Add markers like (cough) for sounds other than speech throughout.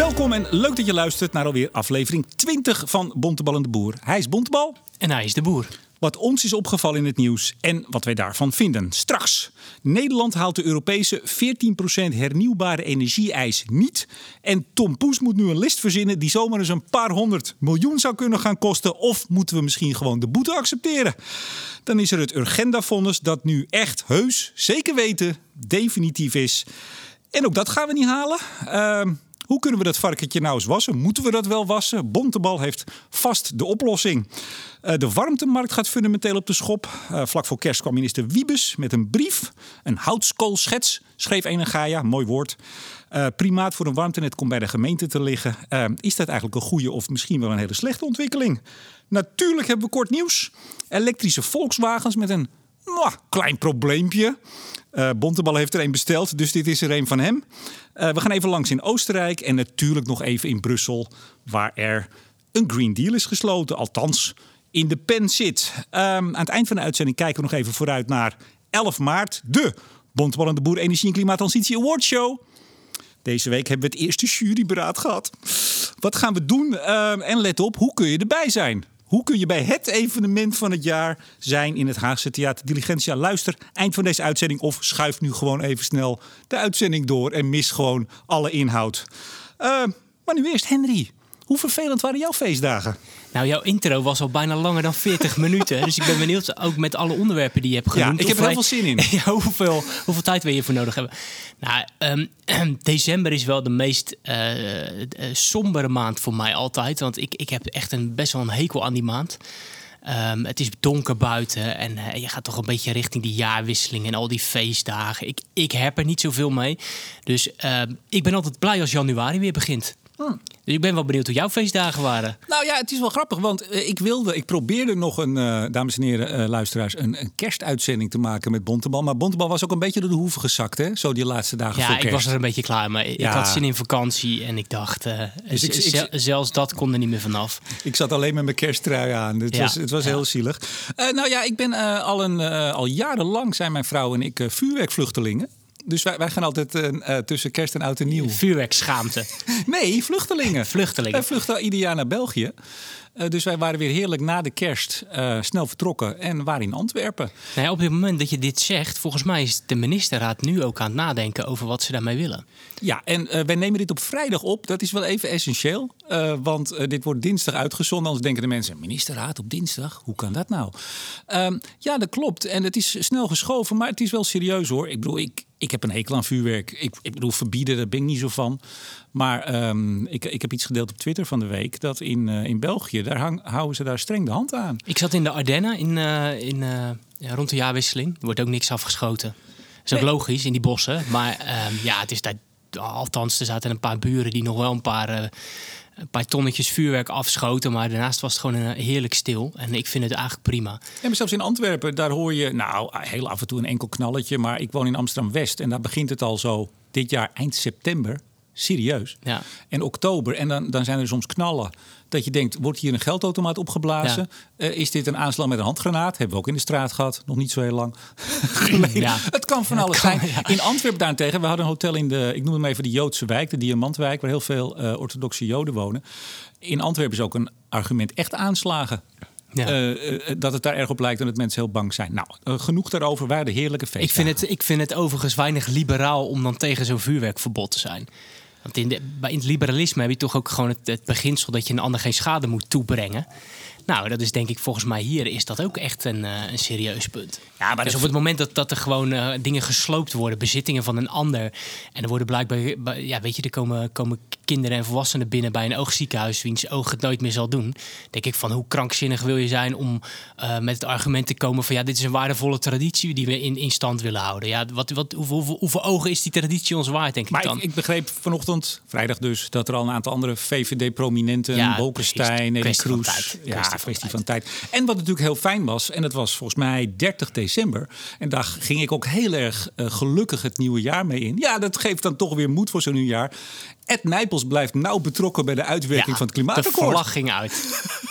Welkom en leuk dat je luistert naar alweer aflevering 20 van Bontebal en de Boer. Hij is Bontebal. En hij is de boer. Wat ons is opgevallen in het nieuws en wat wij daarvan vinden. Straks. Nederland haalt de Europese 14% hernieuwbare energie-eis niet. En Tom Poes moet nu een list verzinnen die zomaar eens een paar honderd miljoen zou kunnen gaan kosten. Of moeten we misschien gewoon de boete accepteren? Dan is er het Urgenda-fonds dat nu echt heus, zeker weten, definitief is. En ook dat gaan we niet halen. Ehm, hoe kunnen we dat varkentje nou eens wassen? Moeten we dat wel wassen? Bontebal heeft vast de oplossing. Uh, de warmtemarkt gaat fundamenteel op de schop. Uh, vlak voor kerst kwam minister Wiebes met een brief. Een houtskoolschets, schreef een Gaia, mooi woord. Uh, primaat voor een warmtenet komt bij de gemeente te liggen. is dat eigenlijk een goede of misschien wel een hele slechte ontwikkeling? Natuurlijk hebben we kort nieuws. Elektrische Volkswagens met een klein probleempje. Uh, Bontebal heeft er een besteld, dus dit is er een van hem. Uh, we gaan even langs in Oostenrijk en natuurlijk nog even in Brussel, waar er een Green Deal is gesloten. Althans, in de pen zit. Um, aan het eind van de uitzending kijken we nog even vooruit naar 11 maart, de Bontebal en de Boer Energie en Klimaattransitie Award Show. Deze week hebben we het eerste juryberaad gehad. Wat gaan we doen? Uh, en let op, hoe kun je erbij zijn? Hoe kun je bij het evenement van het jaar zijn in het Haagse Theater Diligentia? Luister eind van deze uitzending of schuif nu gewoon even snel de uitzending door en mis gewoon alle inhoud. Uh, maar nu eerst Henry. Hoe vervelend waren jouw feestdagen? Nou, jouw intro was al bijna langer dan 40 (laughs) minuten. Dus ik ben benieuwd, ook met alle onderwerpen die je hebt genoemd. Ja, ik heb er heel veel zin in. (laughs) Ja, hoeveel, hoeveel tijd wil je voor nodig hebben? Nou, um, (clears throat) december is wel de meest uh, sombere maand voor mij altijd. Want ik, ik heb echt een, best wel een hekel aan die maand. Um, het is donker buiten en uh, je gaat toch een beetje richting die jaarwisseling en al die feestdagen. Ik, ik heb er niet zoveel mee. Dus uh, ik ben altijd blij als januari weer begint. Hmm. Dus ik ben wel benieuwd hoe jouw feestdagen waren. Nou ja, het is wel grappig, want uh, ik wilde, ik probeerde nog een, uh, dames en heren, uh, luisteraars, een, een, kerstuitzending te maken met Bontebal. Maar Bontebal was ook een beetje door de hoeven gezakt, hè? Zo die laatste dagen ja, voor kerst. ik was er een beetje klaar mee. Ja. Ik had zin in vakantie en ik dacht, dus ik, ik, zelfs dat kon er niet meer vanaf. Ik zat alleen met mijn kersttrui aan. Het ja. was, het was heel zielig. nou ja, ik ben al, een, al jarenlang, zijn mijn vrouw en ik, vuurwerkvluchtelingen. Dus wij, wij gaan altijd uh, tussen kerst en oud en nieuw. Vuurwerkschaamte. (laughs) nee, vluchtelingen. vluchtelingen. Wij vluchten ieder jaar naar België. Uh, dus wij waren weer heerlijk na de kerst uh, snel vertrokken en waren in Antwerpen. Nou ja, op het moment dat je dit zegt, volgens mij is de ministerraad nu ook aan het nadenken over wat ze daarmee willen. Ja, en uh, wij nemen dit op vrijdag op. Dat is wel even essentieel, want dit wordt dinsdag uitgezonden. Anders denken de mensen: ministerraad op dinsdag? Hoe kan dat nou? Ehm, ja, dat klopt. En het is snel geschoven, maar het is wel serieus hoor. Ik bedoel, ik, ik heb een hekel aan vuurwerk. Ik, ik bedoel, verbieden, daar ben ik niet zo van. Maar um, ik, ik heb iets gedeeld op Twitter van de week dat in, uh, in België, daar hang, houden ze daar streng de hand aan. Ik zat in de Ardennen in, uh, in, uh, ja, rond de jaarwisseling. Er wordt ook niks afgeschoten. Dat is ook logisch in die bossen. Maar um, ja, het is daar. Althans, er zaten een paar buren die nog wel een paar een paar tonnetjes vuurwerk afschoten. Maar daarnaast was het gewoon een heerlijk stil. En ik vind het eigenlijk prima. Maar zelfs in Antwerpen, daar hoor je nou heel af en toe een enkel knalletje. Maar ik woon in Amsterdam-West en daar begint het al zo dit jaar eind september. Serieus. Ja. En oktober. En dan, dan zijn er soms knallen. Dat je denkt, wordt hier een geldautomaat opgeblazen? Ja. Uh, is dit een aanslag met een handgranaat? Hebben we ook in de straat gehad. Nog niet zo heel lang (laughs) geleden. Ja. Het kan van alles kan, zijn. In Antwerpen daarentegen, we hadden een hotel in de... ik noem hem even de Joodse wijk, de Diamantwijk... waar heel veel uh, orthodoxe Joden wonen. In Antwerpen is ook een argument echt aanslagen. Ja. Uh, uh, dat het daar erg op lijkt en dat mensen heel bang zijn. Nou, uh, genoeg daarover. Waar de heerlijke feestdagen. Ik vind, het, ik vind het overigens weinig liberaal om dan tegen zo'n vuurwerkverbod te zijn. Want in, de, in het liberalisme heb je toch ook gewoon het, het, beginsel dat je een ander geen schade moet toebrengen. Nou, dat is denk ik volgens mij hier is dat ook echt een, uh, een serieus punt. Ja, maar dus op het moment dat, dat er gewoon uh, dingen gesloopt worden, bezittingen van een ander. En er worden blijkbaar, ja, weet je, er komen, komen kinderen en volwassenen binnen bij een oogziekenhuis, wiens oog het nooit meer zal doen. Denk ik van hoe krankzinnig wil je zijn om uh, met het argument te komen van ja, dit is een waardevolle traditie die we in, in stand willen houden. Ja, wat, wat, hoeveel, hoeveel, hoeveel ogen is die traditie ons waard, denk maar ik dan? Ik, ik begreep vanochtend, vrijdag dus, dat er al een aantal andere VVD-prominenten, ja, Bolkestein, Nelly Kroes. Ja, kwestie van tijd. En wat natuurlijk heel fijn was, en dat was volgens mij 30 december. En daar ging ik ook heel erg uh, gelukkig het nieuwe jaar mee in. Ja, dat geeft dan toch weer moed voor zo'n nieuwjaar. Ed Nijpels blijft nauw betrokken bij de uitwerking ja, van het klimaatakkoord. De vlag ging uit.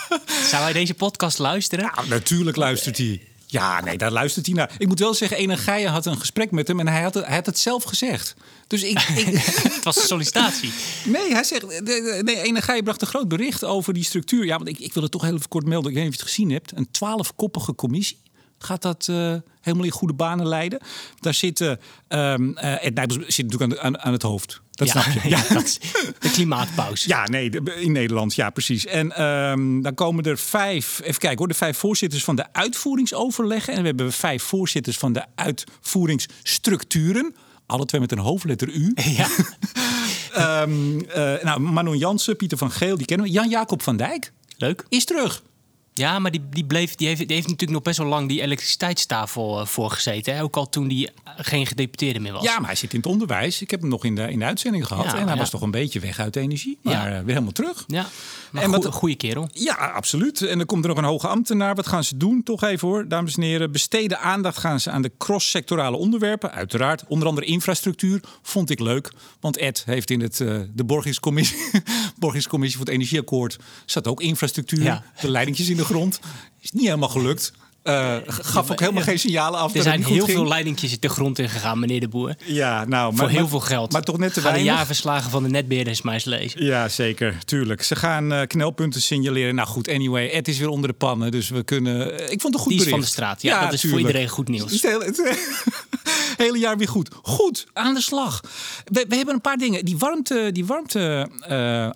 (laughs) Zou hij deze podcast luisteren? Ja, natuurlijk luistert hij. Ja, nee, daar luistert hij naar. Ik moet wel zeggen, Energie had een gesprek met hem en hij had het, hij had het zelf gezegd. Dus ik, ik (laughs) Het was een sollicitatie. Nee, hij zegt. Nee, Energie bracht een groot bericht over die structuur. Ja, want ik, ik wil het toch heel even kort melden. Ik weet niet of je het gezien hebt. Een twaalfkoppige commissie. Gaat dat eh, helemaal in goede banen leiden? Daar zitten. Ed Nijpels zit natuurlijk aan, aan, het hoofd. Dat ja, snap je. (laughs) ja, dat de klimaatpauze. Ja, nee, de- in Nederland, ja, precies. En ehm, dan komen er vijf, even kijken hoor, de vijf voorzitters van de uitvoeringsoverleggen. En we hebben vijf voorzitters van de uitvoeringsstructuren. Alle twee met een hoofdletter U. Ja. (laughs) Ehm, eh, nou, Manon Jansen, Pieter van Geel, die kennen we. Jan-Jacob van Dijk Leuk. is terug. Ja, maar die, die, bleef, die, heeft, die heeft natuurlijk nog best wel lang die elektriciteitstafel eh, voorgezeten. Hè? Ook al toen die geen gedeputeerde meer was. Ja, maar hij zit in het onderwijs. Ik heb hem nog in de, in de uitzending gehad. Ja, en hij ja. was toch een beetje weg uit de energie. Maar Ja. eh, weer helemaal terug. Ja, maar En goe- wat- goede kerel. Ja, absoluut. En dan komt er nog een hoge ambtenaar. Wat gaan ze doen? Toch even hoor, dames en heren. Besteden aandacht gaan ze aan de cross-sectorale onderwerpen. Uiteraard. Onder andere infrastructuur. Vond ik leuk. Want Ed heeft in het, eh, de borgingscommissie, (laughs) borgingscommissie voor het energieakkoord... zat ook infrastructuur. De leidingjes in de grond. Is niet helemaal gelukt. Eh, gaf ook helemaal geen signalen af. Er dat zijn het heel goed veel ging. leidingjes de grond in gegaan, meneer de Boer. Ja, nou, Voor maar, heel maar- veel geld. Maar toch net te Ga de weinig. jaarverslagen van de netbeheerders maar eens lezen. Ja, zeker. Tuurlijk. Ze gaan eh, knelpunten signaleren. Nou goed, anyway. Ed is weer onder de pannen. Dus we kunnen... eh, Ik vond het een goed Die is bericht. van de straat. Ja, dat is voor iedereen goed nieuws. Het hele, (laughs) het hele jaar weer goed. Goed, aan de slag. We, we hebben een paar dingen. Die warmte, die warmte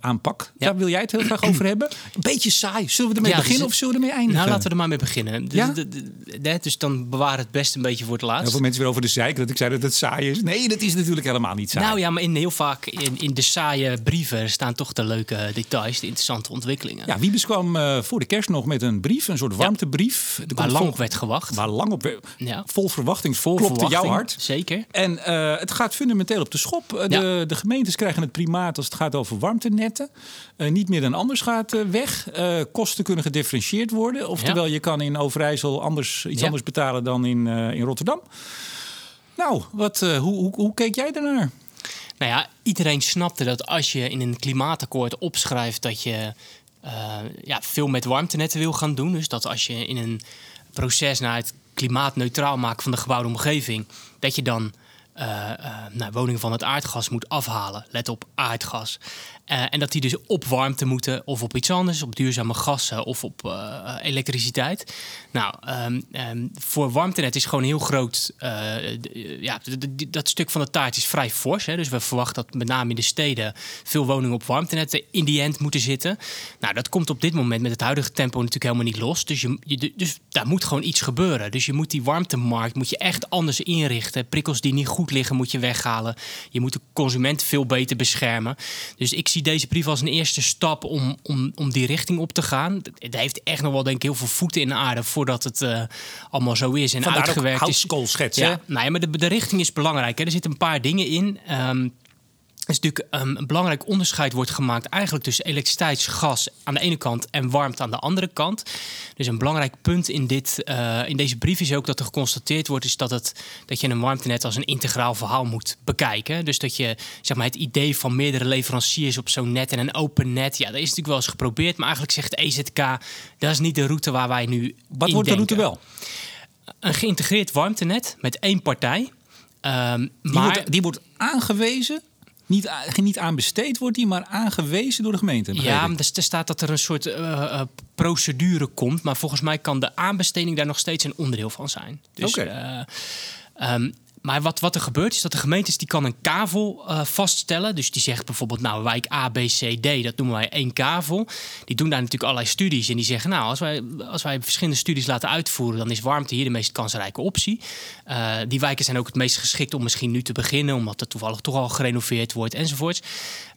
aanpak, Ja. daar wil jij het heel graag over hebben. Een beetje saai. Zullen we ermee dus beginnen het- of zullen we ermee eindigen? Nou, laten we er maar mee beginnen. Dus, Ja? De- de- de- dus dan bewaren het best een beetje voor het Heel laatst. veel mensen weer over de zeik dat ik zei dat het saai is. Nee, dat is natuurlijk helemaal niet saai. Nou ja, maar in, heel vaak in, in de saaie brieven staan toch de leuke details, de interessante ontwikkelingen. Ja, Wiebes kwam eh, voor de kerst nog met een brief, een soort warmtebrief. Waar lang op werd gewacht. Waar lang op werd. Ja. Vol verwachting. Vol klopte jouw hart. Zeker. En eh, het gaat fundamenteel op de schop. Eh, de, Ja. de gemeentes krijgen het primaat als het gaat over warmtenetten. Niet meer dan anders gaat weg. Kosten kunnen gedifferentieerd worden. Oftewel, je kan in Overijssel anders, iets Ja. anders betalen dan in, eh, in Rotterdam. Nou, wat, eh, hoe, hoe, hoe keek jij daarnaar? Nou ja, iedereen snapte dat als je in een klimaatakkoord opschrijft dat je eh, ja, veel met warmtenetten wil gaan doen. Dus dat als je in een proces naar het klimaatneutraal maken van de gebouwde omgeving, dat je dan eh, nou, woningen van het aardgas moet afhalen. Let op aardgas. Eh, en dat die dus op warmte moeten of op iets anders, op duurzame gassen of op eh, elektriciteit. Nou, ehm, ehm, voor warmtenet is gewoon heel groot. eh, ja, dat stuk van de taart is vrij fors. Hè? Dus we verwachten dat met name in de steden veel woningen op warmtenetten in die end moeten zitten. Nou, dat komt op dit moment met het huidige tempo natuurlijk helemaal niet los. Dus, dus daar moet gewoon iets gebeuren. Dus je moet die warmtemarkt moet je echt anders inrichten. Prikkels die niet goed liggen moet je weghalen. Je moet de consument veel beter beschermen. Dus ik zie deze brief als een eerste stap om, om, om die richting op te gaan. Het heeft echt nog wel denk ik heel veel voeten in de aarde voordat het eh, allemaal zo is en Vandaar uitgewerkt is. Ja, nou ja, maar de, de richting is belangrijk. Hè. Er zitten een paar dingen in. Ehm, is natuurlijk ehm, een belangrijk onderscheid wordt gemaakt eigenlijk tussen elektriciteitsgas aan de ene kant en warmte aan de andere kant. Dus een belangrijk punt in, dit, eh, in deze brief is ook dat er geconstateerd wordt is dat, het, dat je een warmtenet als een integraal verhaal moet bekijken. Dus dat je zeg maar, het idee van meerdere leveranciers op zo'n net en een open net, ja, dat is natuurlijk wel eens geprobeerd. Maar eigenlijk zegt EZK, dat is niet de route waar wij nu Wat wordt de route wel? Een geïntegreerd warmtenet met één partij. Ehm, Die, maar wordt, die wordt aangewezen. Niet, niet aanbesteed wordt die, maar aangewezen door de gemeente. Ja, er staat dat er een soort eh, eh, procedure komt. Maar volgens mij kan de aanbesteding daar nog steeds een onderdeel van zijn. Dus, Oké. eh, ehm, maar wat, wat er gebeurt is dat de gemeentes die kan een kavel eh, vaststellen. Dus die zegt bijvoorbeeld, nou, wijk A, B, C, D, dat noemen wij één kavel. Die doen daar natuurlijk allerlei studies. En die zeggen, nou, als wij, als wij verschillende studies laten uitvoeren... dan is warmte hier de meest kansrijke optie. Eh, die wijken zijn ook het meest geschikt om misschien nu te beginnen... omdat er toevallig toch al gerenoveerd wordt enzovoorts.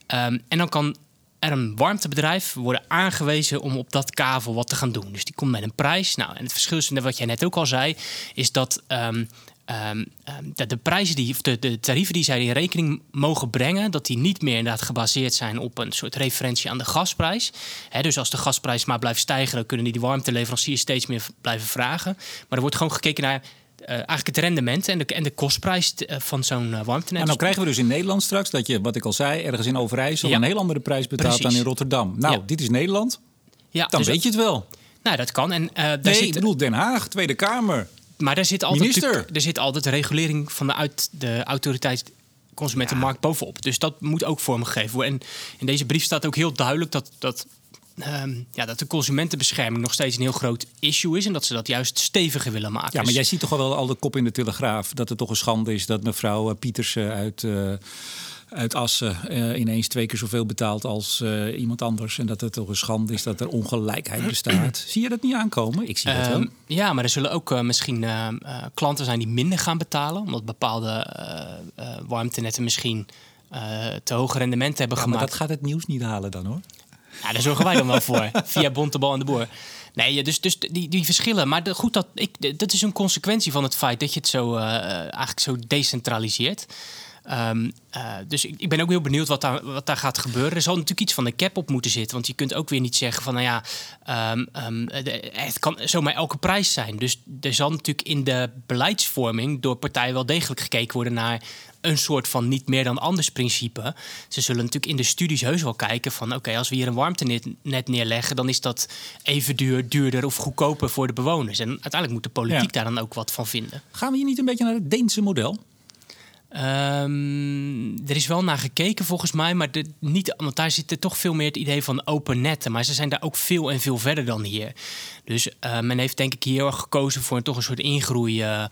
Ehm, en dan kan er een warmtebedrijf worden aangewezen om op dat kavel wat te gaan doen. Dus die komt met een prijs. Nou, en het verschil is, wat jij net ook al zei, is dat ehm, ehm, ehm, dat de prijzen die, of de, de tarieven die zij in rekening mogen brengen, dat die niet meer inderdaad gebaseerd zijn op een soort referentie aan de gasprijs. Dus als de gasprijs maar blijft stijgen, dan kunnen die, die warmteleveranciers steeds meer blijven vragen. Maar er wordt gewoon gekeken naar eh, eigenlijk het rendement en de, en de kostprijs eh, van zo'n eh, warmtenet. En dan krijgen we dus in Nederland straks dat je, wat ik al zei, ergens in Overijssel Ja. een heel andere prijs betaalt Precies. dan in Rotterdam. Nou, Ja. dit is Nederland. ja, Dan dus- weet je het wel. Nou, dat kan. En, daar Nee, zit, ik bedoel Den Haag, Tweede Kamer. Maar daar zit altijd, er zit altijd regulering van de, uit, de autoriteit consumentenmarkt bovenop. Dus dat moet ook vormgegeven worden. En in deze brief staat ook heel duidelijk dat, dat, ehm, ja, dat de consumentenbescherming nog steeds een heel groot issue is. En dat ze dat juist steviger willen maken. Ja, maar Dus- jij ziet toch wel al de kop in de Telegraaf... dat het toch een schande is dat mevrouw eh, Pietersen uit, eh, uit Assen... eh, ineens twee keer zoveel betaalt als eh, iemand anders. En dat het toch een schande is dat er ongelijkheid bestaat. (clears throat) zie je dat niet aankomen? Ik zie dat wel. Ehm, ja, maar er zullen ook eh, misschien klanten zijn die minder gaan betalen. Omdat bepaalde warmtenetten misschien te hoge rendementen hebben Ja, maar gemaakt. dat gaat het nieuws niet halen dan, hoor. Ja, daar zorgen wij dan wel voor. (laughs) Via Bontebal en de Boer. Nee, dus, dus die, die verschillen. Maar de, goed, dat, ik, dat is een consequentie van het feit dat je het zo, eigenlijk zo decentraliseert. Ehm, eh, dus ik, ik ben ook heel benieuwd wat daar, wat daar gaat gebeuren. Er zal natuurlijk iets van de cap op moeten zitten. Want je kunt ook weer niet zeggen van, nou ja, ehm, ehm, de- het kan zomaar elke prijs zijn. Dus er zal natuurlijk in de beleidsvorming door partijen wel degelijk gekeken worden naar een soort van niet meer dan anders principe. Ze zullen natuurlijk in de studies heus wel kijken van... oké, als we hier een warmtenet net neerleggen... dan is dat even duur, duurder of goedkoper voor de bewoners. En uiteindelijk moet de politiek Ja. daar dan ook wat van vinden. Gaan we hier niet een beetje naar het Deense model? Ehm, er is wel naar gekeken volgens mij, maar de, niet, want daar zit er toch veel meer het idee van open netten. Maar ze zijn daar ook veel en veel verder dan hier. Dus eh, men heeft denk ik hier gekozen voor een, toch een soort ingroei. eh,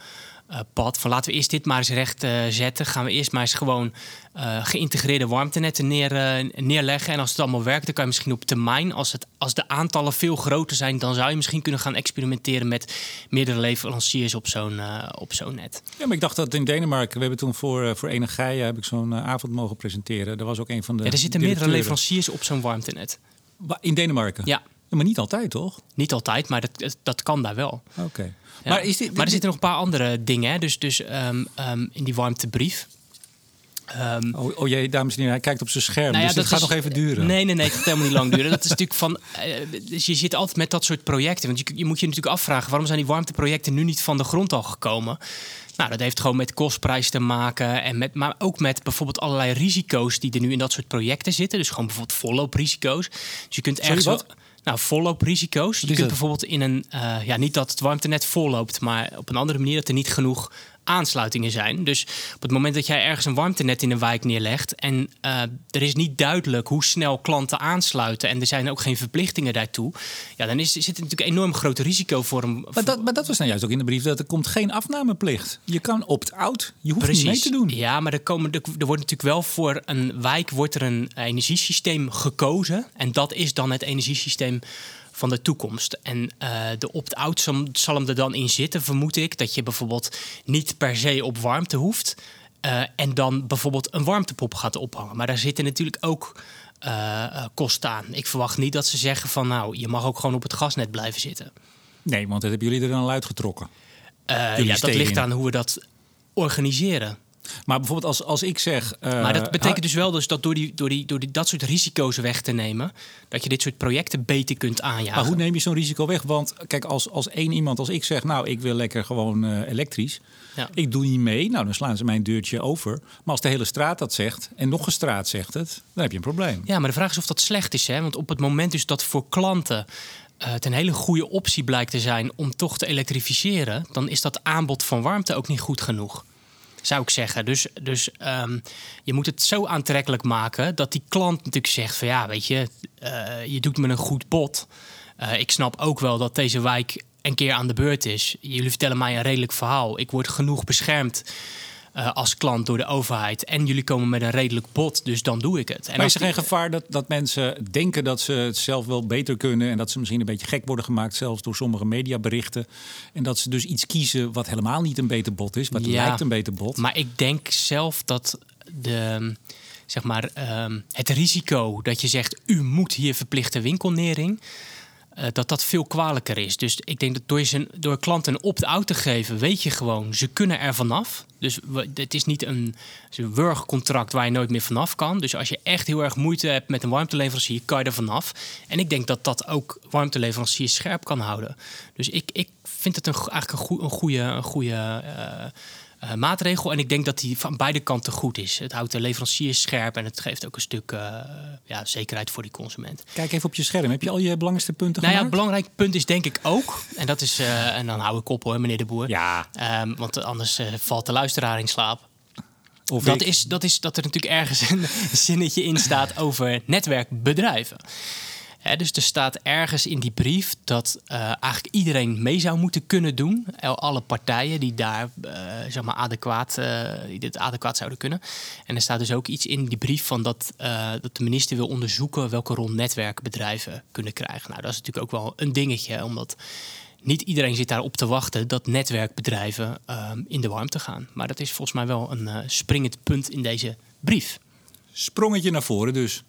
eh, pad van laten we eerst dit maar eens recht eh, zetten. Gaan we eerst maar eens gewoon eh, geïntegreerde warmtenetten neer, neerleggen. En als het allemaal werkt, dan kan je misschien op termijn, als, het, als de aantallen veel groter zijn, dan zou je misschien kunnen gaan experimenteren met meerdere leveranciers op zo'n op zo'n net. Ja, maar ik dacht dat in Denemarken... we hebben toen voor, voor Energia heb ik zo'n avond mogen presenteren. Dat was ook een van de Ja, er zitten meerdere leveranciers op zo'n warmtenet. Wa- In Denemarken? Ja, Ja, Maar niet altijd, toch? niet altijd, maar dat, dat kan daar wel. Oké. Ja. Maar, is dit, maar er zitten nog een paar andere dingen. Hè? Dus, dus ehm, ehm, in die warmtebrief. Ehm, Oh, oh jee, dames en heren, hij kijkt op zijn scherm. nou ja, dus het dat gaat is- nog even duren. Nee, nee, nee, het gaat helemaal niet lang duren. Dat is natuurlijk van. eh, dus je zit altijd met dat soort projecten. Want je, je moet je natuurlijk afvragen: waarom zijn die warmteprojecten nu niet van de grond al gekomen? Nou, dat heeft gewoon met kostprijs te maken. En met, maar ook met bijvoorbeeld allerlei risico's die er nu in dat soort projecten zitten. Dus gewoon bijvoorbeeld vollooprisico's. Dus je kunt Sorry, ergens. wat? Nou, vollooprisico's. Je kunt bijvoorbeeld in een. eh, ja, niet dat het warmtenet volloopt, maar op een andere manier dat er niet genoeg aansluitingen zijn. Dus op het moment dat jij ergens een warmtenet in een wijk neerlegt en eh, er is niet duidelijk hoe snel klanten aansluiten en er zijn ook geen verplichtingen daartoe, ja, dan is, zit er natuurlijk een enorm groot risico voor een. Maar dat, maar dat was nou juist ook in de brief dat er komt geen afnameplicht. Je kan opt-out. Je hoeft niet mee te doen. Ja, maar er, komen, er, er wordt natuurlijk wel voor een wijk wordt er een energiesysteem gekozen. En dat is dan het energiesysteem van de toekomst. En eh, de opt-out zal, zal hem er dan in zitten, vermoed ik. Dat je bijvoorbeeld niet per se op warmte hoeft. eh, en dan bijvoorbeeld een warmtepomp gaat ophangen. Maar daar zitten natuurlijk ook eh, kosten aan. Ik verwacht niet dat ze zeggen van nou, je mag ook gewoon op het gasnet blijven zitten. Nee, want dat hebben jullie er dan al uitgetrokken. Ja, dat ligt aan hoe we dat organiseren. Maar bijvoorbeeld als, als ik zeg... eh, Maar dat betekent dus wel dus dat door, die, door, die, door die, dat soort risico's weg te nemen, dat je dit soort projecten beter kunt aanjagen. Maar hoe neem je zo'n risico weg? Want kijk, als, als één iemand, als ik zeg, nou, ik wil lekker gewoon eh, elektrisch. Ja. Ik doe niet mee, nou, dan slaan ze mijn deurtje over. Maar als de hele straat dat zegt, en nog een straat zegt het, dan heb je een probleem. Ja, maar de vraag is of dat slecht is. Hè? Want op het moment dus dat voor klanten eh, het een hele goede optie blijkt te zijn om toch te elektrificeren, dan is dat aanbod van warmte ook niet goed genoeg. Zou ik zeggen. Dus, dus ehm, je moet het zo aantrekkelijk maken dat die klant natuurlijk zegt: van ja, weet je, eh, je doet me een goed bod. Eh, ik snap ook wel dat deze wijk een keer aan de beurt is. Jullie vertellen mij een redelijk verhaal. Ik word genoeg beschermd eh, als klant door de overheid. En jullie komen met een redelijk bod, dus dan doe ik het. En maar is er geen gevaar dat, dat mensen denken dat ze het zelf wel beter kunnen... en dat ze misschien een beetje gek worden gemaakt, zelfs door sommige mediaberichten... en dat ze dus iets kiezen wat helemaal niet een beter bod is... wat Ja. lijkt een beter bod. Maar ik denk zelf dat de, zeg maar, ehm, het risico dat je zegt... u moet hier verplichte winkelnering... eh, dat dat veel kwalijker is. Dus ik denk dat door, door klanten een opt-out te geven... weet je gewoon, ze kunnen er vanaf. Dus het is niet een, een wurgcontract waar je nooit meer vanaf kan. Dus als je echt heel erg moeite hebt met een warmteleverancier... kan je er vanaf. En ik denk dat dat ook warmteleveranciers scherp kan houden. Dus ik, ik vind het een, eigenlijk een, goe- een goede... Een goede eh, eh, maatregel. En ik denk dat die van beide kanten goed is. Het houdt de leveranciers scherp en het geeft ook een stuk uh, ja, zekerheid voor die consument. Kijk even op je scherm. Heb je al je belangrijkste punten nou gemaakt? ja, belangrijk punt is denk ik ook. En dat is, uh, en dan hou ik op hoor, meneer de Boer. Ja. Um, want anders valt de luisteraar in slaap. Of dat, is, dat is dat er natuurlijk ergens een (laughs) zinnetje in staat over netwerkbedrijven. Dus er staat ergens in die brief dat uh, eigenlijk iedereen mee zou moeten kunnen doen. Alle partijen die daar uh, zeg maar adequaat, die dit adequaat zouden kunnen. En er staat dus ook iets in die brief van dat, dat de minister wil onderzoeken welke rol netwerkbedrijven kunnen krijgen. Nou, dat is natuurlijk ook wel een dingetje, omdat niet iedereen zit daarop te wachten dat netwerkbedrijven in de warmte gaan. Maar dat is volgens mij wel een springend punt in deze brief. Sprongetje naar voren dus.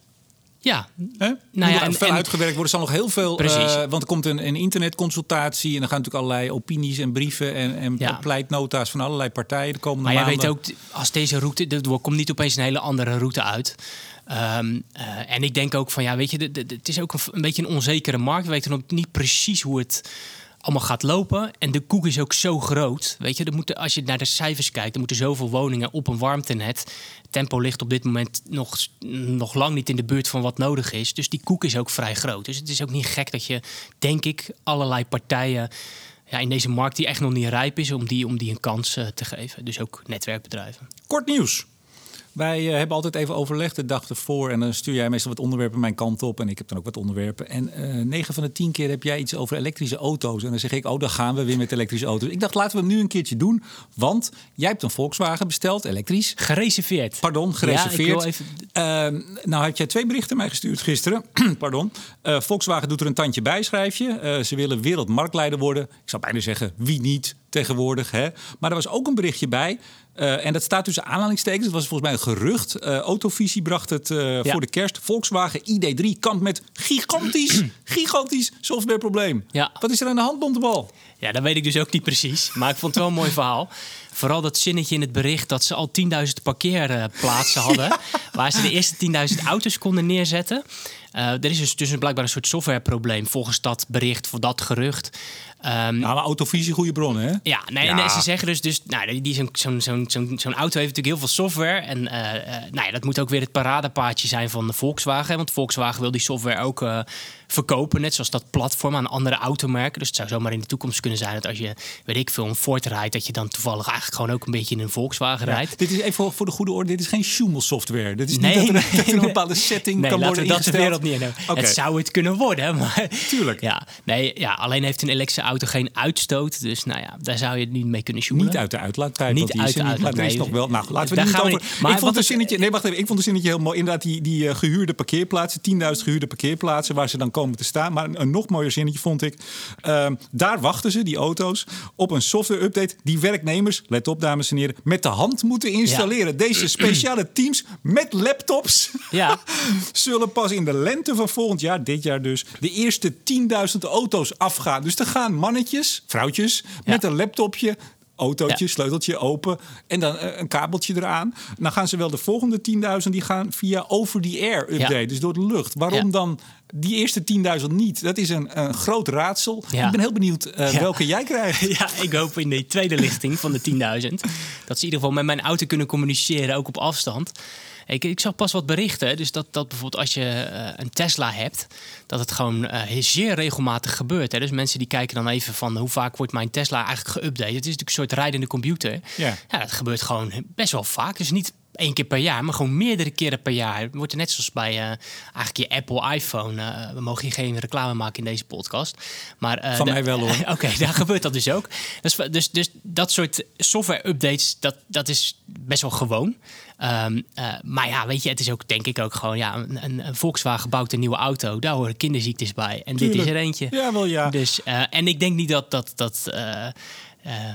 Ja, Hè? Nou ja, en, veel en- uitgewerkt worden. Er zal nog heel veel. Precies. eh, want er komt een, een internetconsultatie. En dan gaan natuurlijk allerlei opinies en brieven en, en Ja. pleitnota's van allerlei partijen de komende Maar jij maanden. weet ook, als deze route, er komt niet opeens een hele andere route uit. Ehm, eh, en ik denk ook van, ja, weet je, het is ook een, een beetje een onzekere markt. We weten ook niet precies hoe het allemaal gaat lopen. En de koek is ook zo groot. Weet je, er moeten, als je naar de cijfers kijkt, er moeten zoveel woningen op een warmtenet. Tempo ligt op dit moment nog, nog lang niet in de buurt van wat nodig is. Dus die koek is ook vrij groot. Dus het is ook niet gek dat je, denk ik, allerlei partijen ja, in deze markt die echt nog niet rijp is, om die, om die een kans eh, te geven. Dus ook netwerkbedrijven. Kort nieuws. Wij eh, hebben altijd even overlegd de dag ervoor. En dan stuur jij meestal wat onderwerpen mijn kant op. En ik heb dan ook wat onderwerpen. En eh 9 van de 10 keer heb jij iets over elektrische auto's. En dan zeg ik, oh, dan gaan we weer met elektrische auto's. Ik dacht, laten we hem nu een keertje doen. Want jij hebt een Volkswagen besteld, elektrisch. Gereserveerd. Pardon, Ja, gereserveerd. ik wil even- Ehm, nou had jij twee berichten mij gestuurd gisteren. (clears throat) Pardon. Eh, Volkswagen doet er een tandje bij, schrijf je. Ze willen wereldmarktleider worden. Ik zou bijna zeggen, wie niet tegenwoordig. Hè? Maar er was ook een berichtje bij. Eh, en dat staat tussen aanhalingstekens. Het was volgens mij een gerucht. Eh Autovisie bracht het eh, Ja. voor de kerst. Volkswagen ID3 kampt met gigantisch, (clears throat) gigantisch softwareprobleem. Ja. Wat is er aan de hand, Bontebal? Ja, dat weet ik dus ook niet precies. Maar ik vond het wel een mooi verhaal. Vooral dat zinnetje in het bericht dat ze al 10.000 parkeerplaatsen hadden. (laughs) Waar ze de eerste 10.000 auto's konden neerzetten. Er is dus, dus blijkbaar een soort softwareprobleem volgens dat bericht, voor dat gerucht. Ehm, Nou, maar Autovisie, goede bronnen, hè? Ja, nee, Ja. nee, ze zeggen dus, dus nou, die- die zo'n zo'n zo'n zo'n zo'n auto heeft natuurlijk heel veel software. En eh, eh, nou ja, dat moet ook weer het paradepaardje zijn van de Volkswagen. Want Volkswagen wil die software ook eh, verkopen, net zoals dat platform aan andere automerken. Dus het zou zomaar in de toekomst kunnen zijn dat als je, weet ik veel, een Ford rijdt, dat je dan toevallig eigenlijk gewoon ook een beetje in een Volkswagen rijdt. Dit is even voor- voor de goede orde. Dit is geen Schumel software. Dit is Nee, niet dat er, nee, (laughs) dat er een bepaalde setting Nee, kan laten worden we dat de wereld niet in. Het zou het kunnen worden, (laughs) maar... Tuurlijk. Ja, nee, ja, alleen heeft een elektrische auto geen uitstoot. Dus nou ja, daar zou je het niet mee kunnen sjoemelen. Niet uit de uitlaattijd. Niet want uit de. Maar er is nog nee. wel. Nou, laten we Daar niet gaan we over. niet. Maar ik vond een het- zinnetje. Nee, wacht even. Ik vond een zinnetje heel mooi. Inderdaad, die, die eh, gehuurde parkeerplaatsen. 10.000 gehuurde parkeerplaatsen waar ze dan komen te staan. Maar een, een nog mooier zinnetje vond ik. Ehm, daar wachten ze, die auto's, op een software-update. Die werknemers, let op, dames en heren, met de hand moeten installeren. Deze speciale (clears throat) teams met laptops. Ja. (laughs) zullen pas in de lente van volgend jaar, dit jaar dus, de eerste 10.000 auto's afgaan. Dus er gaan mannetjes, vrouwtjes, met een laptopje. Autootje, Ja. sleuteltje open en dan eh, een kabeltje eraan. Dan gaan ze wel de volgende 10.000 die gaan via over-the-air update, Ja. dus door de lucht. Waarom Ja. dan die eerste 10.000 niet? Dat is een, een groot raadsel. Ik ben heel benieuwd eh, welke jij krijgt. (laughs) Ja, ik hoop in de tweede lichting van de 10.000. Dat ze in ieder geval met mijn auto kunnen communiceren, ook op afstand. Ik, ik zag pas wat berichten. Dus dat, dat bijvoorbeeld als je eh, een Tesla hebt, dat het gewoon eh, zeer regelmatig gebeurt. Hè? Dus mensen die kijken dan even van hoe vaak wordt mijn Tesla eigenlijk geüpdate. Het is natuurlijk een soort rijdende computer. Ja. ja, dat gebeurt gewoon best wel vaak. Dus niet één keer per jaar, maar gewoon meerdere keren per jaar. Het wordt er net zoals bij eh, eigenlijk je Apple iPhone. we mogen hier geen reclame maken in deze podcast. Maar, Van mij wel, hoor. (laughs) Oké, daar gebeurt dat dus ook. Dus, dus, dus dat soort software-updates, dat, dat is best wel gewoon. Ehm, eh, maar ja, weet je, het is ook denk ik ook gewoon... Ja, een, een- een Volkswagen bouwt een nieuwe auto. Daar horen kinderziektes bij. En dit is er eentje. Ja, wel ja. Dus, eh, en ik denk niet dat... dat, dat eh,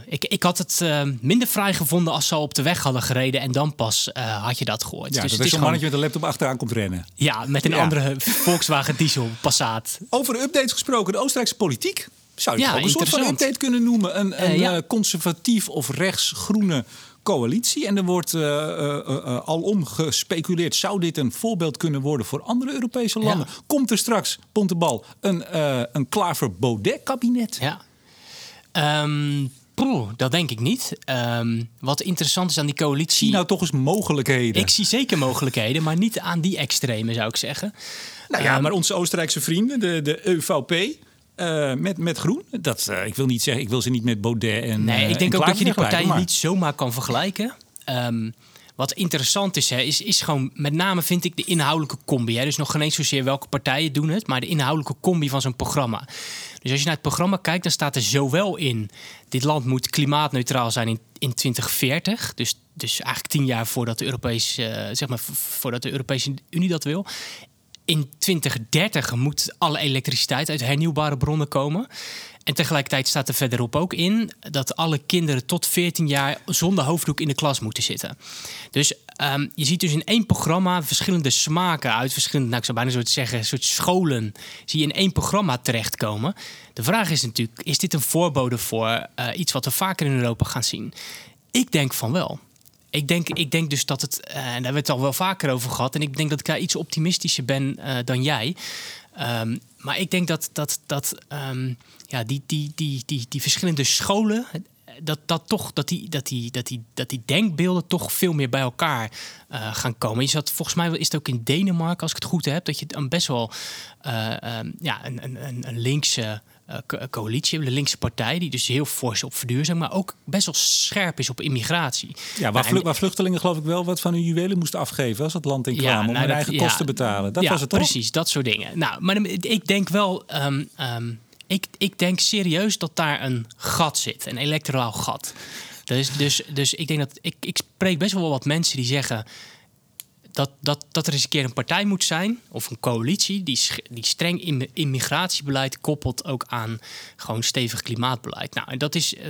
ik, ik had het minder fraai gevonden als ze al op de weg hadden gereden... en dan pas had je dat gehoord. Ja, dus dat het is gewoon, mannetje met een laptop achteraan komt rennen. ja, met een Ja. andere Volkswagen diesel Passat. Over updates gesproken, de Oostenrijkse politiek. Zou je Ja, ook een soort van update kunnen noemen? Een, een ja. conservatief of rechts-groene coalitie. En er wordt eh, eh, alom gespeculeerd. Zou dit een voorbeeld kunnen worden voor andere Europese landen? Ja. Komt er straks, Pontebal, een, een Klaver-Baudet-kabinet? Ja. Ehm, Poeh, dat denk ik niet. Ehm, wat interessant is aan die coalitie... Zie nou toch eens mogelijkheden. Ik zie zeker mogelijkheden, maar niet aan die extreme zou ik zeggen. Nou ja, maar onze Oostenrijkse vrienden, de, de EVP... Uh, met, met groen. Dat, uh, ik wil niet zeggen, ik wil ze niet met Baudet en. Nee, ik denk uh, ook dat je die partijen maar... niet zomaar kan vergelijken. Um, wat interessant is, hè, is, is gewoon met name vind ik de inhoudelijke combi. Hè. Dus nog geen eens zozeer welke partijen doen het, maar de inhoudelijke combi van zo'n programma. Dus als je naar het programma kijkt, dan staat er zowel in: dit land moet klimaatneutraal zijn in, in 2040. Dus, dus eigenlijk tien jaar voordat de, Europese, zeg maar, voordat de Europese Unie dat wil. In 2030 moet alle elektriciteit uit hernieuwbare bronnen komen. En tegelijkertijd staat er verderop ook in dat alle kinderen tot 14 jaar zonder hoofddoek in de klas moeten zitten. Dus um, je ziet dus in één programma verschillende smaken uit verschillende, nou ik zou bijna zo zeggen, soort scholen, zie je in één programma terechtkomen. De vraag is natuurlijk, is dit een voorbode voor uh, iets wat we vaker in Europa gaan zien? Ik denk van wel. Ik denk, ik denk dus dat het, uh, en daar hebben we het al wel vaker over gehad, en ik denk dat ik daar iets optimistischer ben uh, dan jij. Um, maar ik denk dat, dat, dat um, ja, die, die, die, die, die verschillende scholen, dat, dat, toch, dat, die, dat, die, dat, die, dat die denkbeelden toch veel meer bij elkaar gaan komen. Je zat, volgens mij is het ook in Denemarken, als ik het goed heb, dat je dan best wel um, ja, een, een, een linkse uh, coalitie, de linkse partij, die dus heel fors op verduurzaming, maar ook best wel scherp is op immigratie. Ja, waar, vlu waar, vluchtelingen geloof ik wel wat van hun juwelen moesten afgeven als het land in kwam ja, om nou, hun dat, eigen ja, kosten te betalen. Dat ja, was het precies, dat soort dingen. Nou, maar ik denk wel. Um, um, ik, ik denk serieus dat daar een gat zit, een electoraal gat. Dus, dus, dus ik denk dat ik, ik spreek best wel wat mensen die zeggen dat, dat, dat er eens een keer een partij moet zijn, of een coalitie, die, die streng immigratiebeleid koppelt ook aan gewoon stevig klimaatbeleid. Nou, en dat is uh,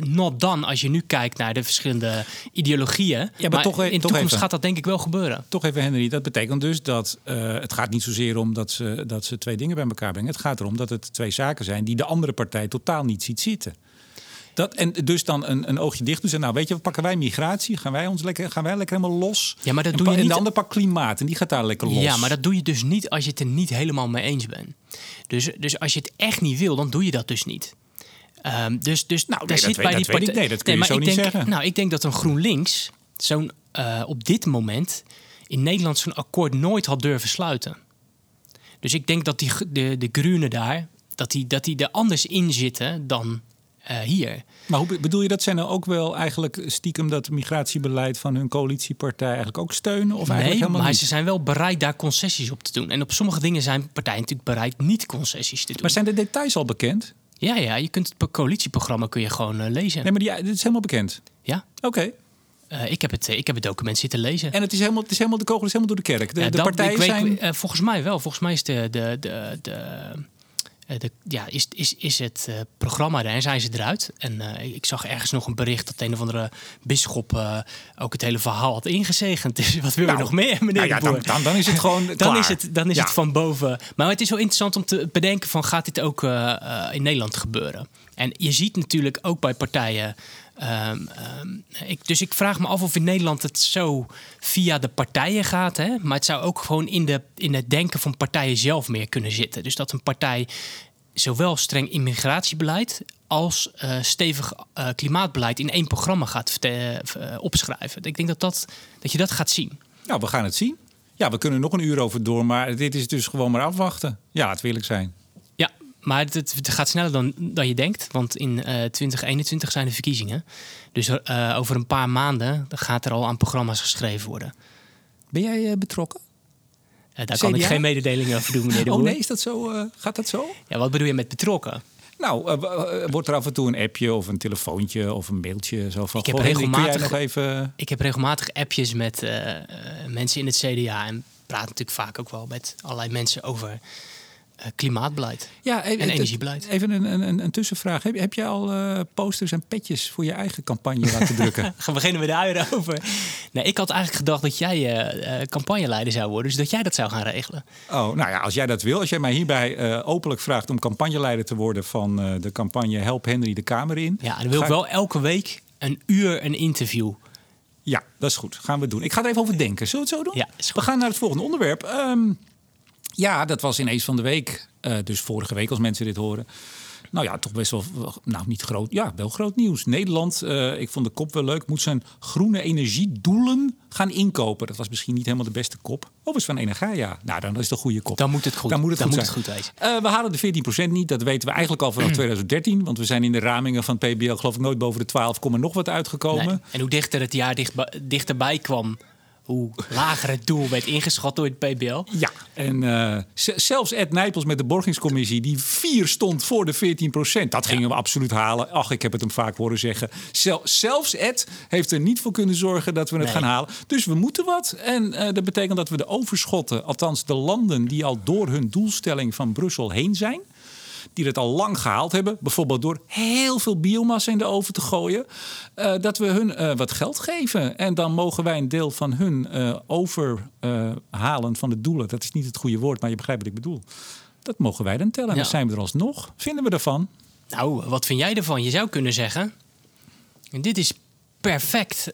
not done als je nu kijkt naar de verschillende ideologieën. Ja, maar, maar toch, in de toch toekomst even, gaat dat denk ik wel gebeuren. Toch even, Henry, dat betekent dus dat uh, het gaat niet zozeer om dat ze, dat ze twee dingen bij elkaar brengen. Het gaat erom dat het twee zaken zijn die de andere partij totaal niet ziet zitten. Dat, en dus dan een, een oogje dicht doen. Dus, nou, weet je, pakken wij migratie? Gaan wij, ons lekker, gaan wij lekker helemaal los? Ja, maar dat en doe je niet. En de ander pak klimaat en die gaat daar lekker los. Ja, maar dat doe je dus niet als je het er niet helemaal mee eens bent. Dus, dus als je het echt niet wil, dan doe je dat dus niet. Um, dus dus nou, daar zit dat bij die ik, nee, dat kun nee, je zo niet denk, zeggen. Nou, ik denk dat een GroenLinks zo'n uh, op dit moment in Nederland zo'n akkoord nooit had durven sluiten. Dus ik denk dat die, de, de Groenen daar, dat die, dat die er anders in zitten dan uh, hier. Maar hoe bedoel je dat zij nou ook wel eigenlijk stiekem dat migratiebeleid van hun coalitiepartij eigenlijk ook steunen? Of eigenlijk nee, helemaal maar niet? ze zijn wel bereid daar concessies op te doen. En op sommige dingen zijn partijen natuurlijk bereid niet concessies te doen. Maar zijn de details al bekend? Ja, ja, je kunt het coalitieprogramma kun je gewoon uh, lezen. Nee, maar die, dit is helemaal bekend. Ja. Oké. Okay. Uh, ik, heb het, ik heb het document zitten lezen. En het is helemaal, het is helemaal de kogel is helemaal door de kerk. De, ja, de partijen weet, zijn. volgens mij wel. Volgens mij is de, de, de, de de, ja, is, is, is het uh, programma daar en zijn ze eruit. En uh, ik zag ergens nog een bericht dat een of andere bisschop uh, ook het hele verhaal had ingezegend. (laughs) Dus wat wil nou, je nog meer, meneer nou ja, dan, dan, dan, is het gewoon (laughs) Dan klaar. is het, dan is ja. het van boven. Maar het is wel interessant om te bedenken van gaat dit ook in Nederland gebeuren? En je ziet natuurlijk ook bij partijen Um, ik, dus ik vraag me af of in Nederland het zo via de partijen gaat. Hè? Maar het zou ook gewoon in, de, in het denken van partijen zelf meer kunnen zitten. Dus dat een partij zowel streng immigratiebeleid als uh, stevig uh, klimaatbeleid in één programma gaat uh, opschrijven. Ik denk dat, dat, dat je dat gaat zien. Nou, we gaan het zien. Ja, we kunnen nog een uur over door, maar dit is dus gewoon maar afwachten. Ja, het wil ik zijn. Maar het, het, gaat sneller dan, dan je denkt. Want in uh, 2021 zijn de verkiezingen. Dus uh, over een paar maanden gaat er al aan programma's geschreven worden. Ben jij uh, betrokken? Daar CDA? kan ik geen mededelingen over doen, meneer de Boer. Oh nee, is dat zo? gaat dat zo? Ja, wat bedoel je met betrokken? Nou, wordt er af en toe een appje of een telefoontje of een mailtje zo van... Ik heb, regelmatig, nog even... ik heb regelmatig appjes met mensen in het CDA... en praat natuurlijk vaak ook wel met allerlei mensen over klimaatbeleid ja, en energiebeleid. Even een, een, een tussenvraag. Heb, heb je al uh, posters en petjes voor je eigen campagne laten drukken? (laughs) Gaan beginnen we daar over? Nee, ik had eigenlijk gedacht dat jij uh, campagneleider zou worden, dus dat jij dat zou gaan regelen. Oh, nou ja, als jij dat wil, als jij mij hierbij openlijk vraagt om campagneleider te worden van de campagne Help Henry de Kamer in. Ja, dan wil ik wel elke week een uur een interview. Ja, dat is goed. Gaan we doen. Ik ga er even over denken. Zullen we het zo doen? Ja, we gaan naar het volgende onderwerp. Um, ja, dat was ineens van de week. Uh, dus vorige week als mensen dit horen. nou ja, toch best wel, nou niet groot, ja, wel groot nieuws. Nederland, uh, ik vond de kop wel leuk, moet zijn groene energiedoelen gaan inkopen. Dat was misschien niet helemaal de beste kop. Of is van Energia. Nou, dan is het een goede kop. Dan moet het goed, dan moet het dan goed moet zijn. het goed. Uh, we halen de 14% niet. Dat weten we eigenlijk al vanaf 2013. Want we zijn in de ramingen van PBL geloof ik nooit boven de 12, nog wat uitgekomen. Nee. En hoe dichter het jaar dicht, dichterbij kwam, hoe lager het doel werd ingeschat door het PBL. Ja, en uh, zelfs Ed Nijpels met de borgingscommissie, die vier stond voor de 14% Dat gingen we absoluut halen. Ach, ik heb het hem vaak horen zeggen. Zel zelfs Ed heeft er niet voor kunnen zorgen dat we het gaan halen. Dus we moeten wat. En uh, dat betekent dat we de overschotten, althans de landen die al door hun doelstelling van Brussel heen zijn, die het al lang gehaald hebben. Bijvoorbeeld door heel veel biomassa in de oven te gooien. Uh, dat we hun uh, wat geld geven. En dan mogen wij een deel van hun uh, overhalen van de doelen. Dat is niet het goede woord, maar je begrijpt wat ik bedoel. Dat mogen wij dan tellen. En ja. dan zijn we er alsnog. Vinden we ervan? Nou, wat vind jij ervan? Je zou kunnen zeggen... Dit is perfect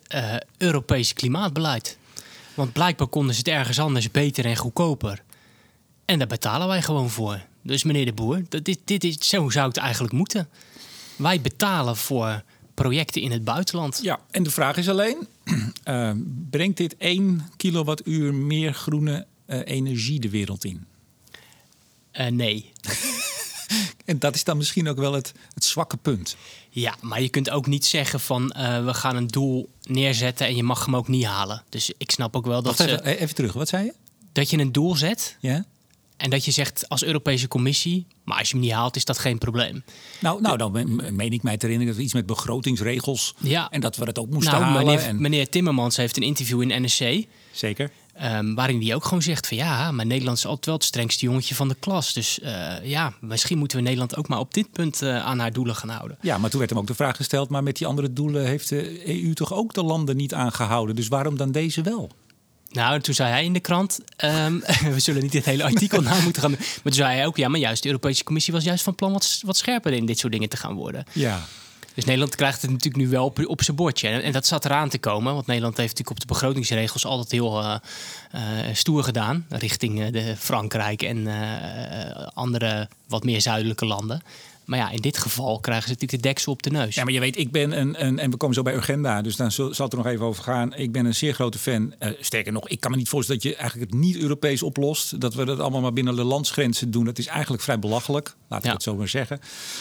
Europees klimaatbeleid. Want blijkbaar konden ze het ergens anders beter en goedkoper. En daar betalen wij gewoon voor. Dus meneer de Boer, dit, dit is, zo zou het eigenlijk moeten. Wij betalen voor projecten in het buitenland. Ja, en de vraag is alleen: uh, (clears throat) brengt dit 1 kilowattuur meer groene uh, energie de wereld in? Uh, nee. (laughs) en dat is dan misschien ook wel het, het zwakke punt. Ja, maar je kunt ook niet zeggen van we gaan een doel neerzetten en je mag hem ook niet halen. Dus ik snap ook wel dat. Wacht even, even terug, wat zei je? Dat je een doel zet. Ja. En dat je zegt als Europese Commissie, maar als je hem niet haalt, is dat geen probleem. Nou, nou dan meen ik mij te herinneren dat iets met begrotingsregels ja. en dat we het ook moesten nou, halen. Meneer, en... meneer Timmermans heeft een interview in NSC. Zeker. Um, waarin hij ook gewoon zegt van ja, maar Nederland is altijd wel het strengste jongetje van de klas. Dus uh, ja, misschien moeten we Nederland ook maar op dit punt uh, aan haar doelen gaan houden. Ja, maar toen werd hem ook de vraag gesteld, maar met die andere doelen heeft de EU toch ook de landen niet aangehouden. Dus waarom dan deze wel? Nou, toen zei hij in de krant, um, (laughs) we zullen niet het hele artikel na moeten gaan. Maar toen zei hij ook, ja, maar juist de Europese Commissie was juist van plan wat, wat scherper in dit soort dingen te gaan worden. Ja. Dus Nederland krijgt het natuurlijk nu wel op, op zijn bordje. En, en, dat zat eraan te komen, want Nederland heeft natuurlijk op de begrotingsregels altijd heel uh, uh, stoer gedaan. Richting uh, de Frankrijk en andere wat meer zuidelijke landen. Maar ja, in dit geval krijgen ze natuurlijk de deksel op de neus. Ja, maar je weet, ik ben een, een en we komen zo bij Urgenda, dus dan zal, het er nog even over gaan. Ik ben een zeer grote fan. Uh, sterker nog, ik kan me niet voorstellen dat je eigenlijk het niet Europees oplost. Dat we dat allemaal maar binnen de landsgrenzen doen. Dat is eigenlijk vrij belachelijk, laten we Ja. het zo maar zeggen.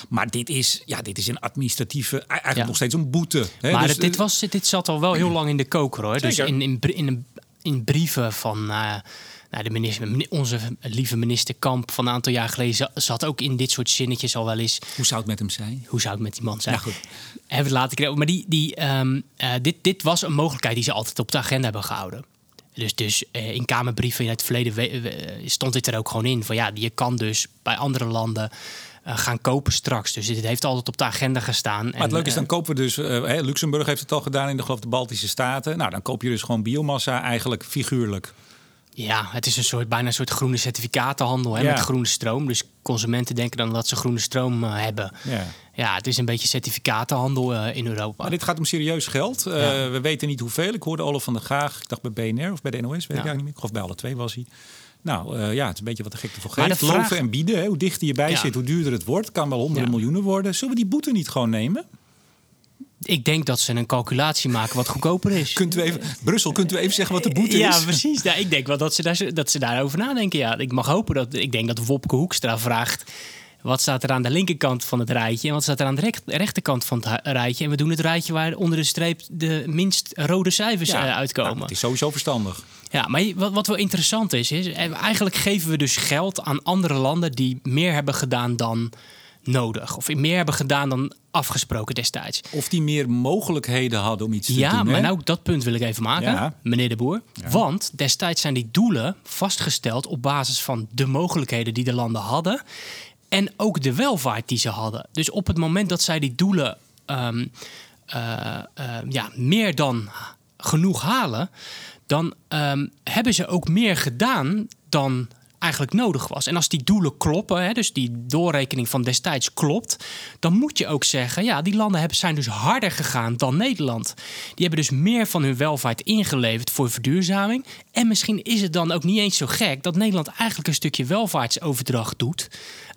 Maar dit is, ja, dit is een administratieve, eigenlijk Ja. nog steeds een boete. Hè? Maar Dus, dit, was, dit zat al wel heel lang in de koker hoor. Dus in, in, in, in brieven van eh, nou, de minister, onze lieve minister Kamp van een aantal jaar geleden za- zat ook in dit soort zinnetjes al wel eens. Hoe zou het met hem zijn? Hoe zou het met die man zijn? Goed. Hebben we het later gekregen. Maar die, die, ehm, eh, dit, dit was een mogelijkheid die ze altijd op de agenda hebben gehouden. Dus, dus eh, in Kamerbrieven in het verleden we- we- stond dit er ook gewoon in. Van ja, je kan dus bij andere landen eh, gaan kopen straks. Dus dit heeft altijd op de agenda gestaan. Maar het leuke is, dan kopen we dus... eh, hè, Luxemburg heeft het al gedaan in de, geloof ik, de Baltische Staten. Nou, dan koop je dus gewoon biomassa eigenlijk figuurlijk. Ja, het is een soort, bijna een soort groene certificatenhandel hè, Ja. met groene stroom. Dus consumenten denken dan dat ze groene stroom eh, hebben. Ja. Ja, het is een beetje certificatenhandel eh, in Europa. Maar dit gaat om serieus geld. Eh, We weten niet hoeveel. Ik hoorde Olaf van der Gaag, ik dacht bij BNR of bij de NOS, weet ik eigenlijk niet meer. Geloof bij alle twee was hij. Nou ja, het is een beetje wat de gekte voor Maar geeft. vraag- Loven en bieden, hè. hoe dichter je bij Ja. zit, hoe duurder het wordt. Kan wel honderden Ja. miljoenen worden. Zullen we die boete niet gewoon nemen? Ik denk dat ze een calculatie maken wat goedkoper is. Kunt we even, Brussel, kunt u even zeggen wat de boete ja, is? precies. Ja, ik denk wel dat ze, daar, dat ze daarover nadenken. Ja. Ik mag hopen dat. Ik denk dat Wopke Hoekstra vraagt. Wat staat er aan de linkerkant van het rijtje en wat staat er aan de recht- rechterkant van het rijtje? En we doen het rijtje waar onder de streep de minst rode cijfers eh, uitkomen. Nou, het is sowieso verstandig. Ja, maar wat, wat wel interessant is, is eh, eigenlijk geven we dus geld aan andere landen die meer hebben gedaan dan nodig. Of meer hebben gedaan dan afgesproken destijds. Of die meer mogelijkheden hadden om iets te Ja, doen. maar hè? nou dat punt wil ik even maken, Ja. meneer de Boer. Want destijds zijn die doelen vastgesteld op basis van de mogelijkheden die de landen hadden. En ook de welvaart die ze hadden. Dus op het moment dat zij die doelen ehm, eh, eh, ja, meer dan genoeg halen, dan ehm, hebben ze ook meer gedaan dan eigenlijk nodig was. En als die doelen kloppen, hè, dus die doorrekening van destijds klopt, dan moet je ook zeggen, ja, die landen zijn dus harder gegaan dan Nederland. Die hebben dus meer van hun welvaart ingeleverd voor verduurzaming. En misschien is het dan ook niet eens zo gek dat Nederland eigenlijk een stukje welvaartsoverdracht doet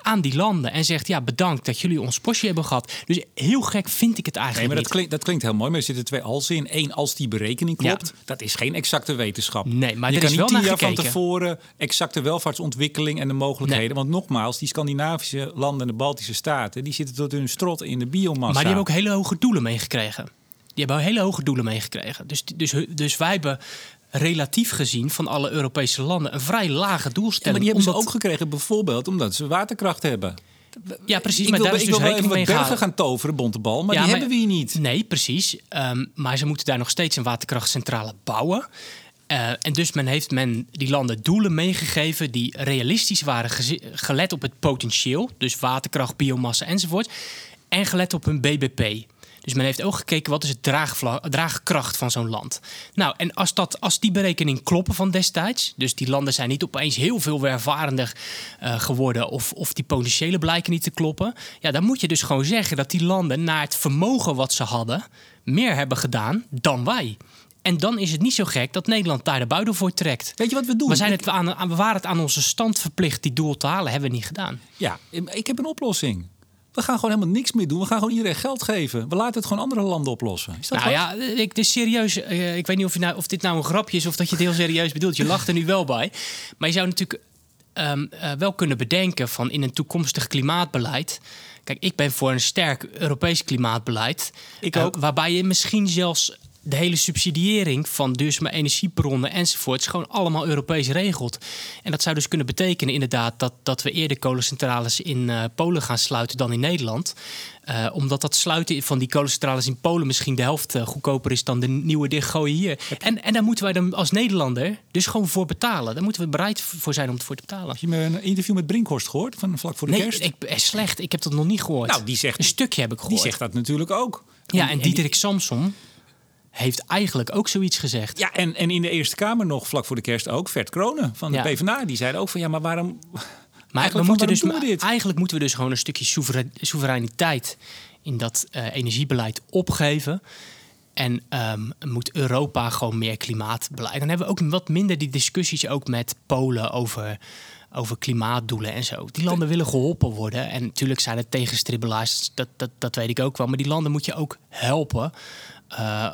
aan die landen. En zegt, ja, bedankt dat jullie ons postje hebben gehad. Dus heel gek vind ik het eigenlijk Nee, maar dat klinkt, dat klinkt heel mooi, maar er zitten twee alsen in. Eén, als die berekening klopt, Ja. dat is geen exacte wetenschap. Nee, maar je er kan is niet wel tien naar jaar van gekeken. tevoren exacte welvaartsontwikkeling en de mogelijkheden. Nee. Want nogmaals, die Scandinavische landen en de Baltische staten, die zitten tot hun strot in de biomassa. Maar die hebben ook hele hoge doelen meegekregen. Die hebben hele hoge doelen meegekregen. Dus, dus, dus wij hebben relatief gezien van alle Europese landen een vrij lage Ja, doelstelling. maar die hebben ze omdat- ook gekregen bijvoorbeeld omdat ze waterkracht hebben. Ja, precies. ik maar wil, daar is ik dus wil wel even rekening mee wat bergen gehouden. gaan toveren, bontebal, maar Ja, die maar- hebben we hier niet. Nee, precies. Ehm, maar ze moeten daar nog steeds een waterkrachtcentrale bouwen. Eh, en dus men heeft men die landen doelen meegegeven die realistisch waren gelet op het potentieel. Dus waterkracht, biomassa enzovoort. En gelet op hun BBP. Dus men heeft ook gekeken wat is het draagvla- draagkracht van zo'n land. Nou, en als, dat, als die berekening kloppen van destijds... dus die landen zijn niet opeens heel veel welvarender eh, geworden... Of, of die potentiële blijken niet te kloppen... ja, dan moet je dus gewoon zeggen dat die landen naar het vermogen wat ze hadden... meer hebben gedaan dan wij. En dan is het niet zo gek dat Nederland daar de buidel voor trekt. Weet je wat we doen? We, zijn het aan- we waren het aan onze stand verplicht die doel te halen, hebben we niet gedaan. Ja, ik heb een oplossing. We gaan gewoon helemaal niks meer doen. We gaan gewoon iedereen geld geven. We laten het gewoon andere landen oplossen. Is dat Nou wat? ja, ik, dus serieus. eh, ik weet niet of, je nou, of dit nou een grapje is of dat je het heel serieus bedoelt. Je lacht er nu wel bij. Maar je zou natuurlijk ehm, eh, wel kunnen bedenken van in een toekomstig klimaatbeleid. Kijk, ik ben voor een sterk Europees klimaatbeleid. Ik eh, ook. waarbij je misschien zelfs de hele subsidiëring van duurzame energiebronnen enzovoorts gewoon allemaal Europees regelt. En dat zou dus kunnen betekenen inderdaad dat, dat we eerder kolencentrales in eh, Polen gaan sluiten dan in Nederland. Eh, omdat dat sluiten van die kolencentrales in Polen misschien de helft eh, goedkoper is dan de nieuwe dichtgooien hier. En, en daar moeten wij dan als Nederlander dus gewoon voor betalen. Daar moeten we bereid voor zijn om het voor te betalen. Heb je een interview met Brinkhorst gehoord van vlak voor de Nee, kerst? ik, eh, slecht. Ik heb dat nog niet gehoord. Nou, die zegt- een stukje heb ik Die gehoord. zegt dat natuurlijk ook. ja, en Diederik Samson heeft eigenlijk ook zoiets gezegd. Ja, en, en in de Eerste Kamer nog vlak voor de kerst ook Vert Kronen van de Ja. PvdA. Die zeiden ook van ja, maar waarom... (laughs) Maar Eigenlijk moeten dus, we dit? eigenlijk moeten we dus gewoon een stukje soevereiniteit in dat eh, energiebeleid opgeven. En ehm, moet Europa gewoon meer klimaatbeleid. Dan hebben we ook wat minder die discussies ook met Polen over, over klimaatdoelen en zo. Die landen willen geholpen worden. En natuurlijk zijn het tegenstribbelaars, dat, dat, dat weet ik ook wel. Maar die landen moet je ook helpen. Eh,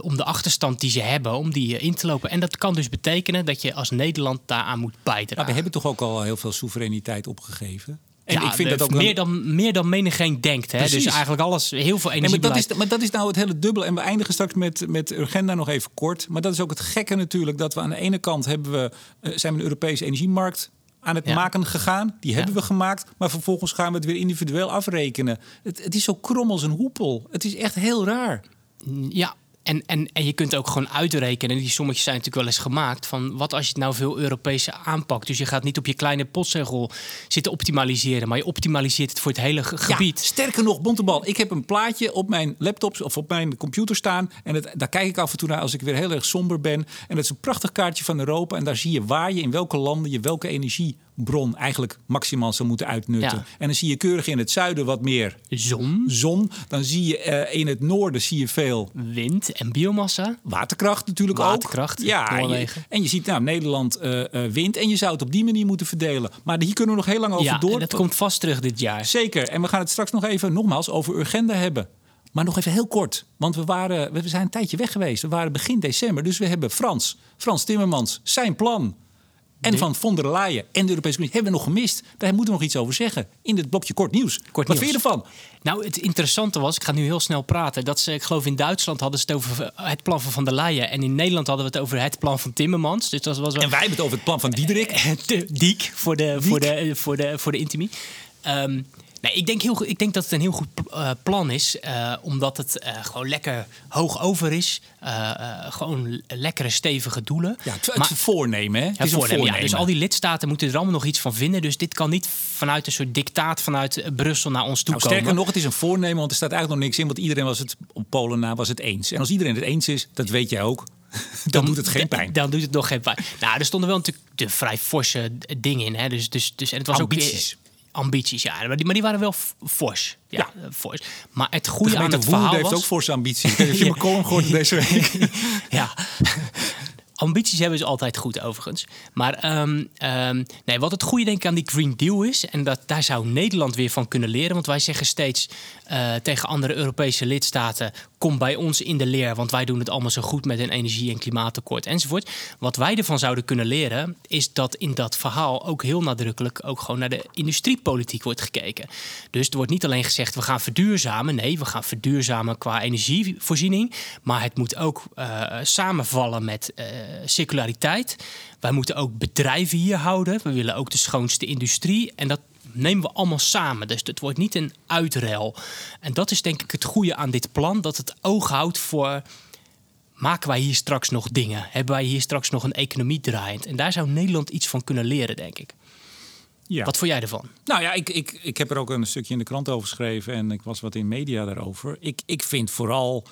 om de achterstand die ze hebben, om die eh, in te lopen. En dat kan dus betekenen dat je als Nederland daaraan moet bijdragen. Maar we hebben toch ook al heel veel soevereiniteit opgegeven. En ja, ik vind de- dat ook meer, dan, meer dan menigeen denkt. Hè? Precies. Dus eigenlijk alles, heel veel Nee, maar, dat is, maar dat is nou het hele dubbel. En we eindigen straks met, met Urgenda nog even kort. Maar dat is ook het gekke natuurlijk. Dat we aan de ene kant hebben we, eh, zijn we een Europese energiemarkt aan het Ja. maken gegaan. Die hebben Ja. we gemaakt. Maar vervolgens gaan we het weer individueel afrekenen. Het, het is zo krom als een hoepel. Het is echt heel raar. Ja, en, en, en je kunt ook gewoon uitrekenen, die sommetjes zijn natuurlijk wel eens gemaakt, van wat als je het nou veel Europese aanpakt. Dus je gaat niet op je kleine postzegel zitten optimaliseren, maar je optimaliseert het voor het hele ge- gebied. Ja, sterker nog, Bontebal. Ik heb een plaatje op mijn laptop of op mijn computer staan. En het, daar kijk ik af en toe naar als ik weer heel erg somber ben. En dat is een prachtig kaartje van Europa. En daar zie je waar je in welke landen je welke energiebron eigenlijk maximaal zou moeten uitnutten. Ja. En dan zie je keurig in het zuiden wat meer Zon, zon. Dan zie je eh, in het noorden zie je veel wind en biomassa. waterkracht natuurlijk Waterkracht, ook. Ja, en je, Noorwegen. en je ziet nou Nederland eh, eh, wind. En je zou het op die manier moeten verdelen. Maar hier kunnen we nog heel lang over Ja, door. en dat komt vast terug dit jaar. Zeker. En we gaan het straks nog even nogmaals over Urgenda hebben. Maar nog even heel kort. Want we, waren, we zijn een tijdje weg geweest. We waren begin december. Dus we hebben Frans, Frans Timmermans, zijn plan. En De- van von der Leyen en de Europese Commissie hebben we nog gemist. Daar moeten we nog iets over zeggen. In dit blokje kort nieuws. Kort Wat nieuws. vind je ervan? Nou, het interessante was, ik ga nu heel snel praten, dat ze, ik geloof in Duitsland hadden ze het over het plan van Van der Leyen en in Nederland hadden we het over het plan van Timmermans. Dus dat was wel En wij hebben het over het plan van (laughs) Diederik. de Diek voor de, voor de, voor de, voor de intimie. Ehm, nee, ik, denk heel, ik denk dat het een heel goed eh, plan is. eh, omdat het eh, gewoon lekker hoog over is. Gewoon lekkere stevige doelen. Ja, het, het Maar- voornemen, hè? Het is een voornemen, ja. Dus al die lidstaten moeten er allemaal nog iets van vinden. Dus dit kan niet vanuit een soort dictaat vanuit Brussel naar ons toe Nou, komen. sterker nog, het is een voornemen, want er staat eigenlijk nog niks in. Want iedereen was het op Polen na was het eens. En als iedereen het eens is, dat weet jij ook. (laughs) dan, doet het geen pijn. Dan doet het nog geen pijn. Nou, er stonden wel natuurlijk de vrij forse dingen in. Hè? Dus, dus, dus, en het was ambities. ook weer ambities, ja. Maar die, maar die waren wel fors. Ja, Ja. eh, fors. Maar het goede aan het verhaal heeft was... ook forse ambities. Of je (laughs) Ja. column gehoord deze week. (laughs) ja. (laughs) Ambities hebben ze altijd goed, overigens. Maar ehm, ehm, nee, wat het goede denk ik aan die Green Deal is... en dat, daar zou Nederland weer van kunnen leren... want wij zeggen steeds eh, tegen andere Europese lidstaten... kom bij ons in de leer, want wij doen het allemaal zo goed... met een energie- en klimaatakkoord enzovoort. Wat wij ervan zouden kunnen leren... is dat in dat verhaal ook heel nadrukkelijk... ook gewoon naar de industriepolitiek wordt gekeken. Dus er wordt niet alleen gezegd... we gaan verduurzamen. Nee, we gaan verduurzamen qua energievoorziening... maar het moet ook eh, samenvallen met... eh, circulariteit. Wij moeten ook bedrijven hier houden. We willen ook de schoonste industrie. En dat nemen we allemaal samen. Dus het wordt niet een uitruil. En dat is denk ik het goede aan dit plan. Dat het oog houdt voor... Maken wij hier straks nog dingen? Hebben wij hier straks nog een economie draaiend? En daar zou Nederland iets van kunnen leren, denk ik. Ja. Wat vond jij ervan? Nou ja, ik, ik, ik heb er ook een stukje in de krant over geschreven en ik was wat in media daarover. Ik, ik vind vooral,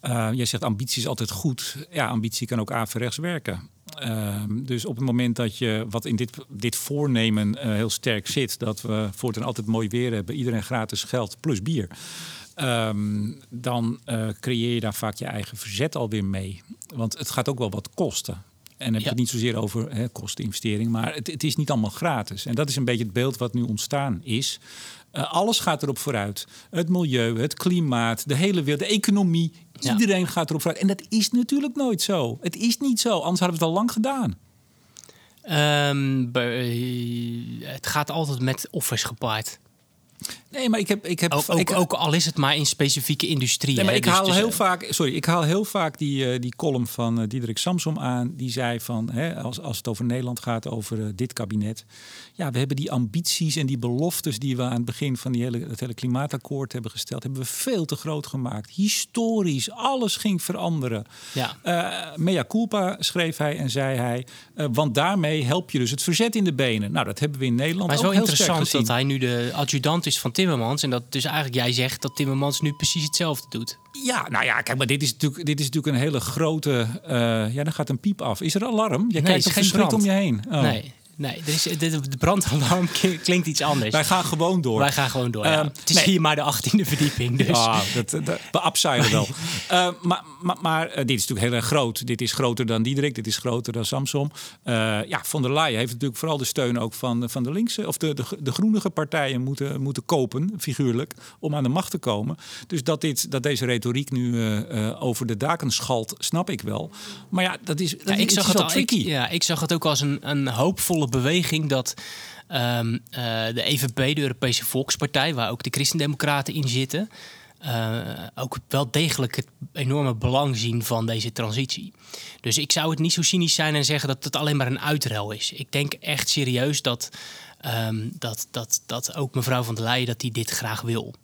eh jij zegt ambitie is altijd goed. Ja, ambitie kan ook averechts werken. Ehm, dus op het moment dat je, wat in dit, dit voornemen eh, heel sterk zit, dat we voortaan altijd mooi weer hebben, iedereen gratis geld plus bier. ehm, dan eh, creëer je daar vaak je eigen verzet alweer mee. Want het gaat ook wel wat kosten. En dan heb ik Ja. het niet zozeer over hè, kosteninvestering, maar het, het is niet allemaal gratis. En dat is een beetje het beeld wat nu ontstaan is. Eh, alles gaat erop vooruit. Het milieu, het klimaat, de hele wereld, de economie. Ja. Iedereen gaat erop vooruit. En dat is natuurlijk nooit zo. Het is niet zo, anders hadden we het al lang gedaan. Ehm, be- het gaat altijd met offers gepaard. Nee, maar ik heb. Ik heb Ook, ook, ik, ook al is het maar in specifieke industrieën. Nee, maar hè. ik Dus- haal dus, heel eh, vaak, sorry, ik haal heel vaak die, eh, die column van eh, Diederik Samsom aan. Die zei van, hè, als, als het over Nederland gaat, over dit kabinet. Ja, we hebben die ambities en die beloftes die we aan het begin van die hele, het hele klimaatakkoord hebben gesteld, hebben we veel te groot gemaakt. Historisch, alles ging veranderen. Ja. Mea culpa schreef hij en zei hij, want daarmee help je dus het verzet in de benen. Nou, dat hebben we in Nederland Maar het is wel interessant dat hij nu de adjudant is van Timmermans. En dat dus eigenlijk jij zegt dat Timmermans nu precies hetzelfde doet. Ja, nou ja, kijk, maar dit is natuurlijk, dit is natuurlijk een hele grote. eh, ja, dan gaat een piep af. Is er alarm? Jij Nee, kijkt toch geen brand. om je heen. Oh. Nee, nee er is, de, de brandalarm (laughs) klinkt iets anders. Wij gaan gewoon door. Wij gaan gewoon door. ja. Ehm, het is nee. hier maar de 18e verdieping. Dus. Ah, dat, dat, we wel. (laughs) Eh, maar maar, maar eh, dit is natuurlijk heel erg groot. Dit is groter dan Diederik, dit is groter dan Samsom. Eh, ja, Von der Leyen heeft natuurlijk vooral de steun ook van, van de linkse... of de, de, de groenige partijen moeten, moeten kopen, figuurlijk... om aan de macht te komen. Dus dat, dit, dat deze retoriek nu eh, eh, over de daken schalt, snap ik wel. Maar ja, dat is, Ja, ik, zag het al, ik, ja, ik zag het ook als een, een hoopvolle beweging dat ehm, eh, de EVP, de Europese Volkspartij, waar ook de Christendemocraten in zitten, eh, ook wel degelijk het enorme belang zien van deze transitie. Dus ik zou het niet zo cynisch zijn en zeggen dat het alleen maar een uitruil is. Ik denk echt serieus dat, ehm, dat, dat, dat ook mevrouw van der Leyen dat die dit graag wil.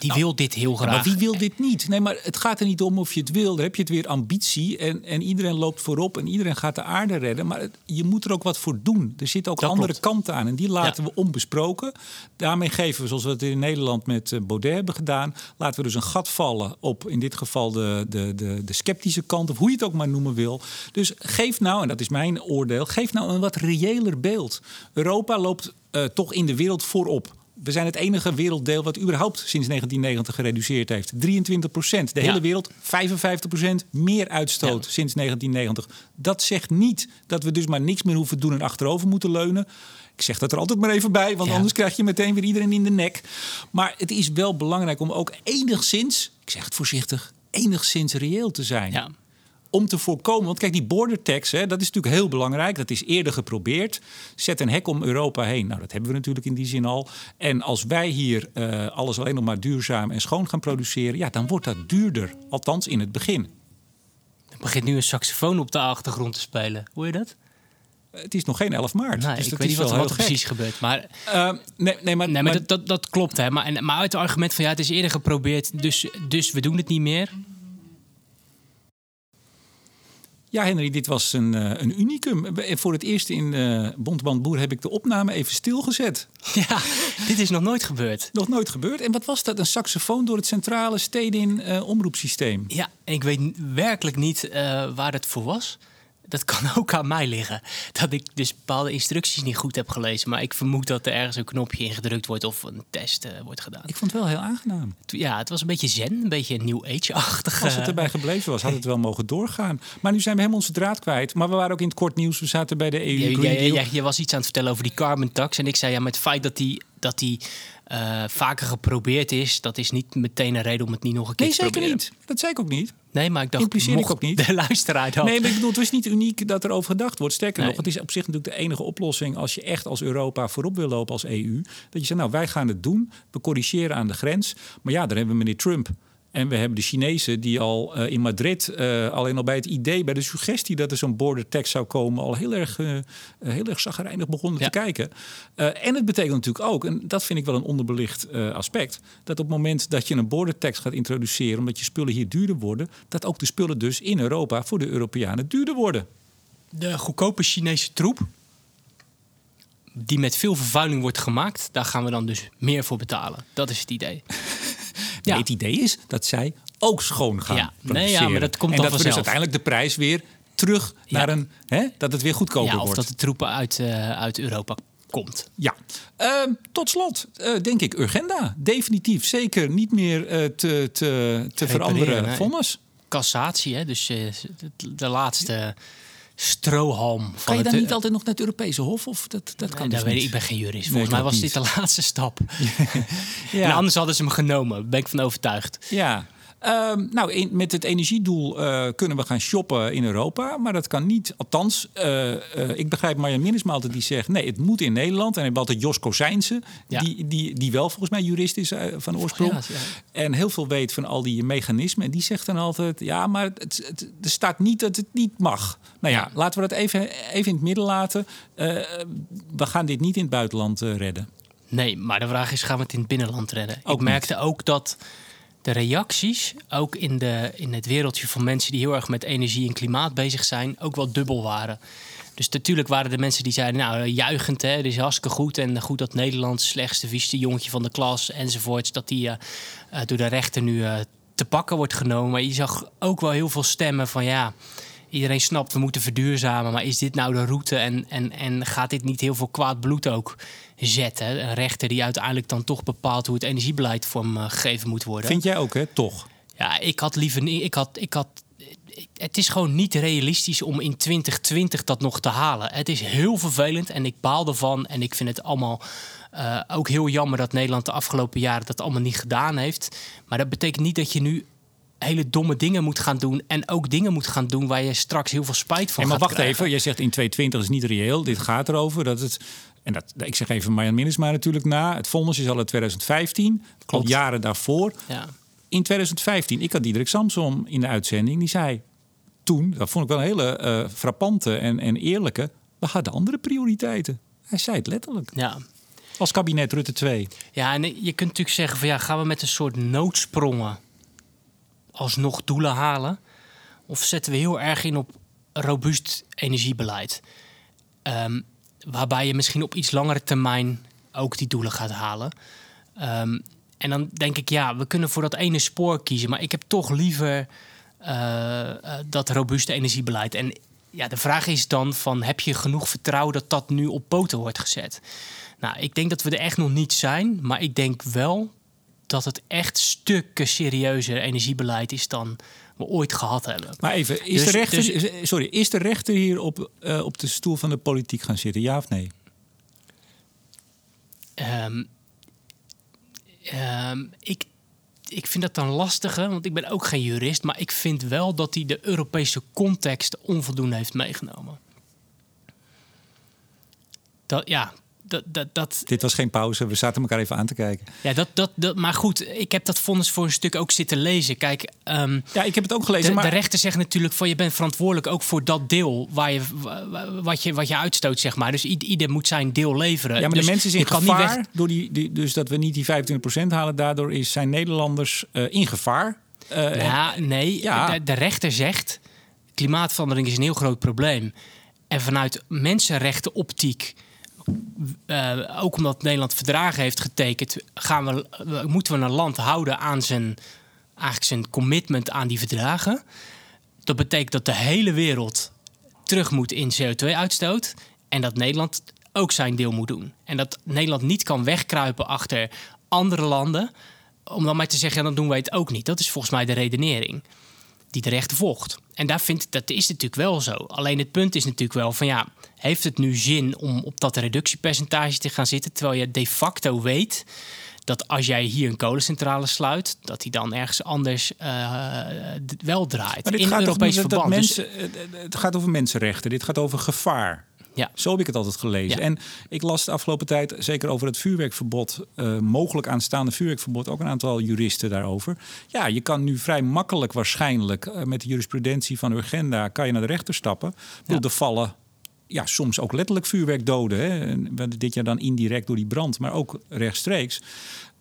Die wil dit heel graag. maar wie wil dit niet? Nee, maar het gaat er niet om of je het wil. Dan heb je het weer ambitie en, en iedereen loopt voorop en iedereen gaat de aarde redden. Maar het- je moet er ook wat voor doen. Er zitten ook Dat andere klopt. kanten aan en die laten Ja. we onbesproken. Daarmee geven we, zoals we het in Nederland met eh, Baudet hebben gedaan, laten we dus een gat vallen op in dit geval de, de, de, de sceptische kant, of hoe je het ook maar noemen wil. Dus geef nou, en dat is mijn oordeel, geef nou een wat reëler beeld. Europa loopt eh, toch in de wereld voorop. We zijn het enige werelddeel wat überhaupt sinds 1990 gereduceerd heeft. 23 procent. De Ja. hele wereld 55 procent meer uitstoot Ja. sinds 1990. Dat zegt niet dat we dus maar niks meer hoeven doen en achterover moeten leunen. Ik zeg dat er altijd maar even bij, want Ja. anders krijg je meteen weer iedereen in de nek. Maar het is wel belangrijk om ook enigszins, ik zeg het voorzichtig, enigszins reëel te zijn Ja. Om te voorkomen. Want kijk, die border tax, hè, dat is natuurlijk heel belangrijk. Dat is eerder geprobeerd. Zet een hek om Europa heen. Nou, dat hebben we natuurlijk in die zin al. En als wij hier eh, alles alleen nog maar duurzaam en schoon gaan produceren, ja, dan wordt dat duurder. Althans in het begin. Er begint nu een saxofoon op de achtergrond te spelen. Hoor je dat? Het is nog geen 11 maart. Nou, dus ik dat weet niet wat, wat er precies gebeurt. Maar, Eh, nee, nee, maar, nee, maar, dat, dat, dat klopt. Hè. Maar, en, maar uit het argument van ja, het is eerder geprobeerd, dus, dus we doen het niet meer. Ja, Henry, dit was een, uh, een unicum. Voor het eerst in uh, Bonteband Boer heb ik de opname even stilgezet. (laughs) Ja, dit is nog nooit gebeurd. Nog nooit gebeurd. En wat was dat? Een saxofoon door het centrale stedin uh, omroepsysteem. Ja, ik weet werkelijk niet waar het voor was dat kan (laughs) ook aan mij liggen. Dat ik dus bepaalde instructies niet goed heb gelezen. Maar ik vermoed dat er ergens een knopje ingedrukt wordt of een test uh, wordt gedaan. Ik vond het wel heel aangenaam. Ja, het was een beetje zen, een beetje New Age-achtig. Als het erbij gebleven was, had het wel (laughs) mogen doorgaan. Maar nu zijn we helemaal onze draad kwijt. Maar we waren ook in het kort nieuws. We zaten bij de EU. Ja, ja, ja, je was iets aan het vertellen over die carbon tax. En ik zei ja, met het feit dat die, dat die uh, vaker geprobeerd is, dat is niet meteen een reden om het niet nog een keer nee, te proberen. Nee, zeker niet. Dat zei ik ook niet. Nee, maar ik dacht, Impliceer ik ook niet. de luisteraar dat... Nee, maar ik bedoel, het is niet uniek dat er over gedacht wordt. Sterker nog, het is op zich natuurlijk de enige oplossing... als je echt als Europa voorop wil lopen als EU. Dat je zegt, nou, wij gaan het doen. We corrigeren aan de grens. Maar ja, daar hebben we meneer Trump... En we hebben de Chinezen die al uh, in Madrid, uh, alleen al bij het idee, bij de suggestie dat er zo'n border tax zou komen, al heel erg, uh, heel erg zagrijnig begonnen ja. te kijken. en het betekent natuurlijk ook, en dat vind ik wel een onderbelicht aspect, dat op het moment dat je een border tax gaat introduceren, omdat je spullen hier duurder worden, dat ook de spullen dus in Europa voor de Europeanen duurder worden. De goedkope Chinese troep, die met veel vervuiling wordt gemaakt, daar gaan we dan dus meer voor betalen. Dat is het idee. (laughs) Ja. het idee is dat zij ook schoon gaan ja. produceren. Nee, ja, maar dat komt en dan dat we dus uiteindelijk de prijs weer terug Ja. naar een... Hè, dat het weer goedkoper Ja, of wordt. dat de troepen uit, eh, uit Europa komt. Ja. Ehm, tot slot, eh, denk ik, Urgenda. Definitief zeker niet meer eh, te, te, te veranderen vonnis. Cassatie, hè? dus eh, de, de laatste strohalm van Kan je het... dan niet altijd nog naar het Europese Hof? Of dat, dat kan Nee, dus dat weet ik, niet? ik ben geen jurist. Volgens ik mij was niet. dit de (laughs) laatste stap. (laughs) Ja. En anders hadden ze hem genomen. Daar ben ik van overtuigd. Ja. Ehm, nou, in- met het energiedoel eh, kunnen we gaan shoppen in Europa. Maar dat kan niet. Althans, eh, eh, ik begrijp Marjan Minnesma altijd die zegt... nee, het moet in Nederland. En we hebben altijd Jos Kozijnse, Ja. die, die, die wel volgens mij jurist is van oorsprong. Ja, ja. En heel veel weet van al die mechanismen. En die zegt dan altijd... ja, maar het, het, er staat niet dat het niet mag. Nou ja, laten we dat even, even in het midden laten. We gaan dit niet in het buitenland redden. Nee, maar de vraag is, gaan we het in het binnenland redden? Ook ik merkte ook dat de reacties, ook in, de, in het wereldje van mensen die heel erg met energie en klimaat bezig zijn, ook wel dubbel waren. Dus natuurlijk waren er mensen die zeiden, nou, juichend, hè, dit is hartstikke goed. En goed dat Nederland, slechtste, vieste jongetje van de klas enzovoorts, dat die eh, eh, door de rechter nu eh, te pakken wordt genomen. Maar je zag ook wel heel veel stemmen van, ja, iedereen snapt, we moeten verduurzamen. Maar is dit nou de route en, en, en gaat dit niet heel veel kwaad bloed ook zetten? Een rechter die uiteindelijk dan toch bepaalt hoe het energiebeleid vormgegeven moet worden. Vind jij ook, hè? Toch? Ja, ik had liever niet. Ik had, ik had, het is gewoon niet realistisch om in 2020 dat nog te halen. Het is heel vervelend en ik baal ervan. En ik vind het allemaal eh, ook heel jammer dat Nederland de afgelopen jaren dat allemaal niet gedaan heeft. Maar dat betekent niet dat je nu hele domme dingen moet gaan doen. En ook dingen moet gaan doen waar je straks heel veel spijt van Hey, maar wacht krijgen. even, jij zegt in 2020 is niet reëel. Dit gaat erover dat het. En dat, ik zeg even Marjan Minnesma natuurlijk na. Het vonnis is al in 2015. Klopt. Al jaren daarvoor. Ja. In 2015, ik had Diederik Samsom in de uitzending. Die zei toen, dat vond ik wel een hele eh, frappante en, en eerlijke. We hadden andere prioriteiten. Hij zei het letterlijk. ja. Als kabinet Rutte 2. Ja, en je kunt natuurlijk zeggen van ja, gaan we met een soort noodsprongen alsnog doelen halen? Of zetten we heel erg in op robuust energiebeleid? Ehm, waarbij je misschien op iets langere termijn ook die doelen gaat halen. Ehm, en dan denk ik, ja, we kunnen voor dat ene spoor kiezen. Maar ik heb toch liever eh, eh, dat robuuste energiebeleid. En ja, de vraag is dan van, heb je genoeg vertrouwen dat dat nu op poten wordt gezet? Nou, ik denk dat we er echt nog niet zijn. Maar ik denk wel dat het echt stukken serieuzer energiebeleid is dan we ooit gehad hebben. Maar even, is, Dus- de rechter, dus- sorry, is de rechter hier op, eh, op de stoel van de politiek gaan zitten? Ja of nee? Ehm, ehm, ik, ik vind dat dan lastige, want ik ben ook geen jurist. Maar ik vind wel dat hij de Europese context onvoldoende heeft meegenomen. Dat, ja, dat, dat, dat, Dit was geen pauze. We zaten elkaar even aan te kijken. ja dat, dat, dat, maar goed, ik heb dat vonnis voor een stuk ook zitten lezen. Kijk, ehm, Ja, ik heb het ook gelezen. de, maar de rechter zegt natuurlijk van je bent verantwoordelijk ook voor dat deel waar je, wa- wa- wat, je, wat je uitstoot, zeg maar. Dus ieder moet zijn deel leveren. Ja, maar Dus de mensen zijn in kan niet gevaar. weg- Door die, die, dus dat we niet die 25% halen. Daardoor is, zijn Nederlanders eh, in gevaar. Eh, en- Ja, nee. Ja. De, de rechter zegt. klimaatverandering is een heel groot probleem. En vanuit mensenrechtenoptiek, uh, ook omdat Nederland verdragen heeft getekend, gaan we, moeten we een land houden aan zijn, eigenlijk zijn commitment aan die verdragen. Dat betekent dat de hele wereld terug moet in CO2-uitstoot. En dat Nederland ook zijn deel moet doen. En dat Nederland niet kan wegkruipen achter andere landen. Om dan maar te zeggen, dan doen wij het ook niet. Dat is volgens mij de redenering die de rechter volgt. En daar vindt, dat is natuurlijk wel zo. Alleen het punt is natuurlijk wel van ja, heeft het nu zin om op dat reductiepercentage te gaan zitten, terwijl je de facto weet dat als jij hier een kolencentrale sluit, dat die dan ergens anders uh, wel draait. Maar dit in gaat Europees toch, verband. Dat Dus- mensen, het gaat over mensenrechten. Dit gaat over gevaar. ja. Zo heb ik het altijd gelezen. Ja. En ik las de afgelopen tijd, zeker over het vuurwerkverbod, eh, mogelijk aanstaande vuurwerkverbod, ook een aantal juristen daarover. Ja, je kan nu vrij makkelijk waarschijnlijk eh, met de jurisprudentie van Urgenda, kan je naar de rechter stappen. Ja. Er vallen ja, soms ook letterlijk vuurwerkdoden. Hè. En we- Dit jaar dan indirect door die brand, maar ook rechtstreeks.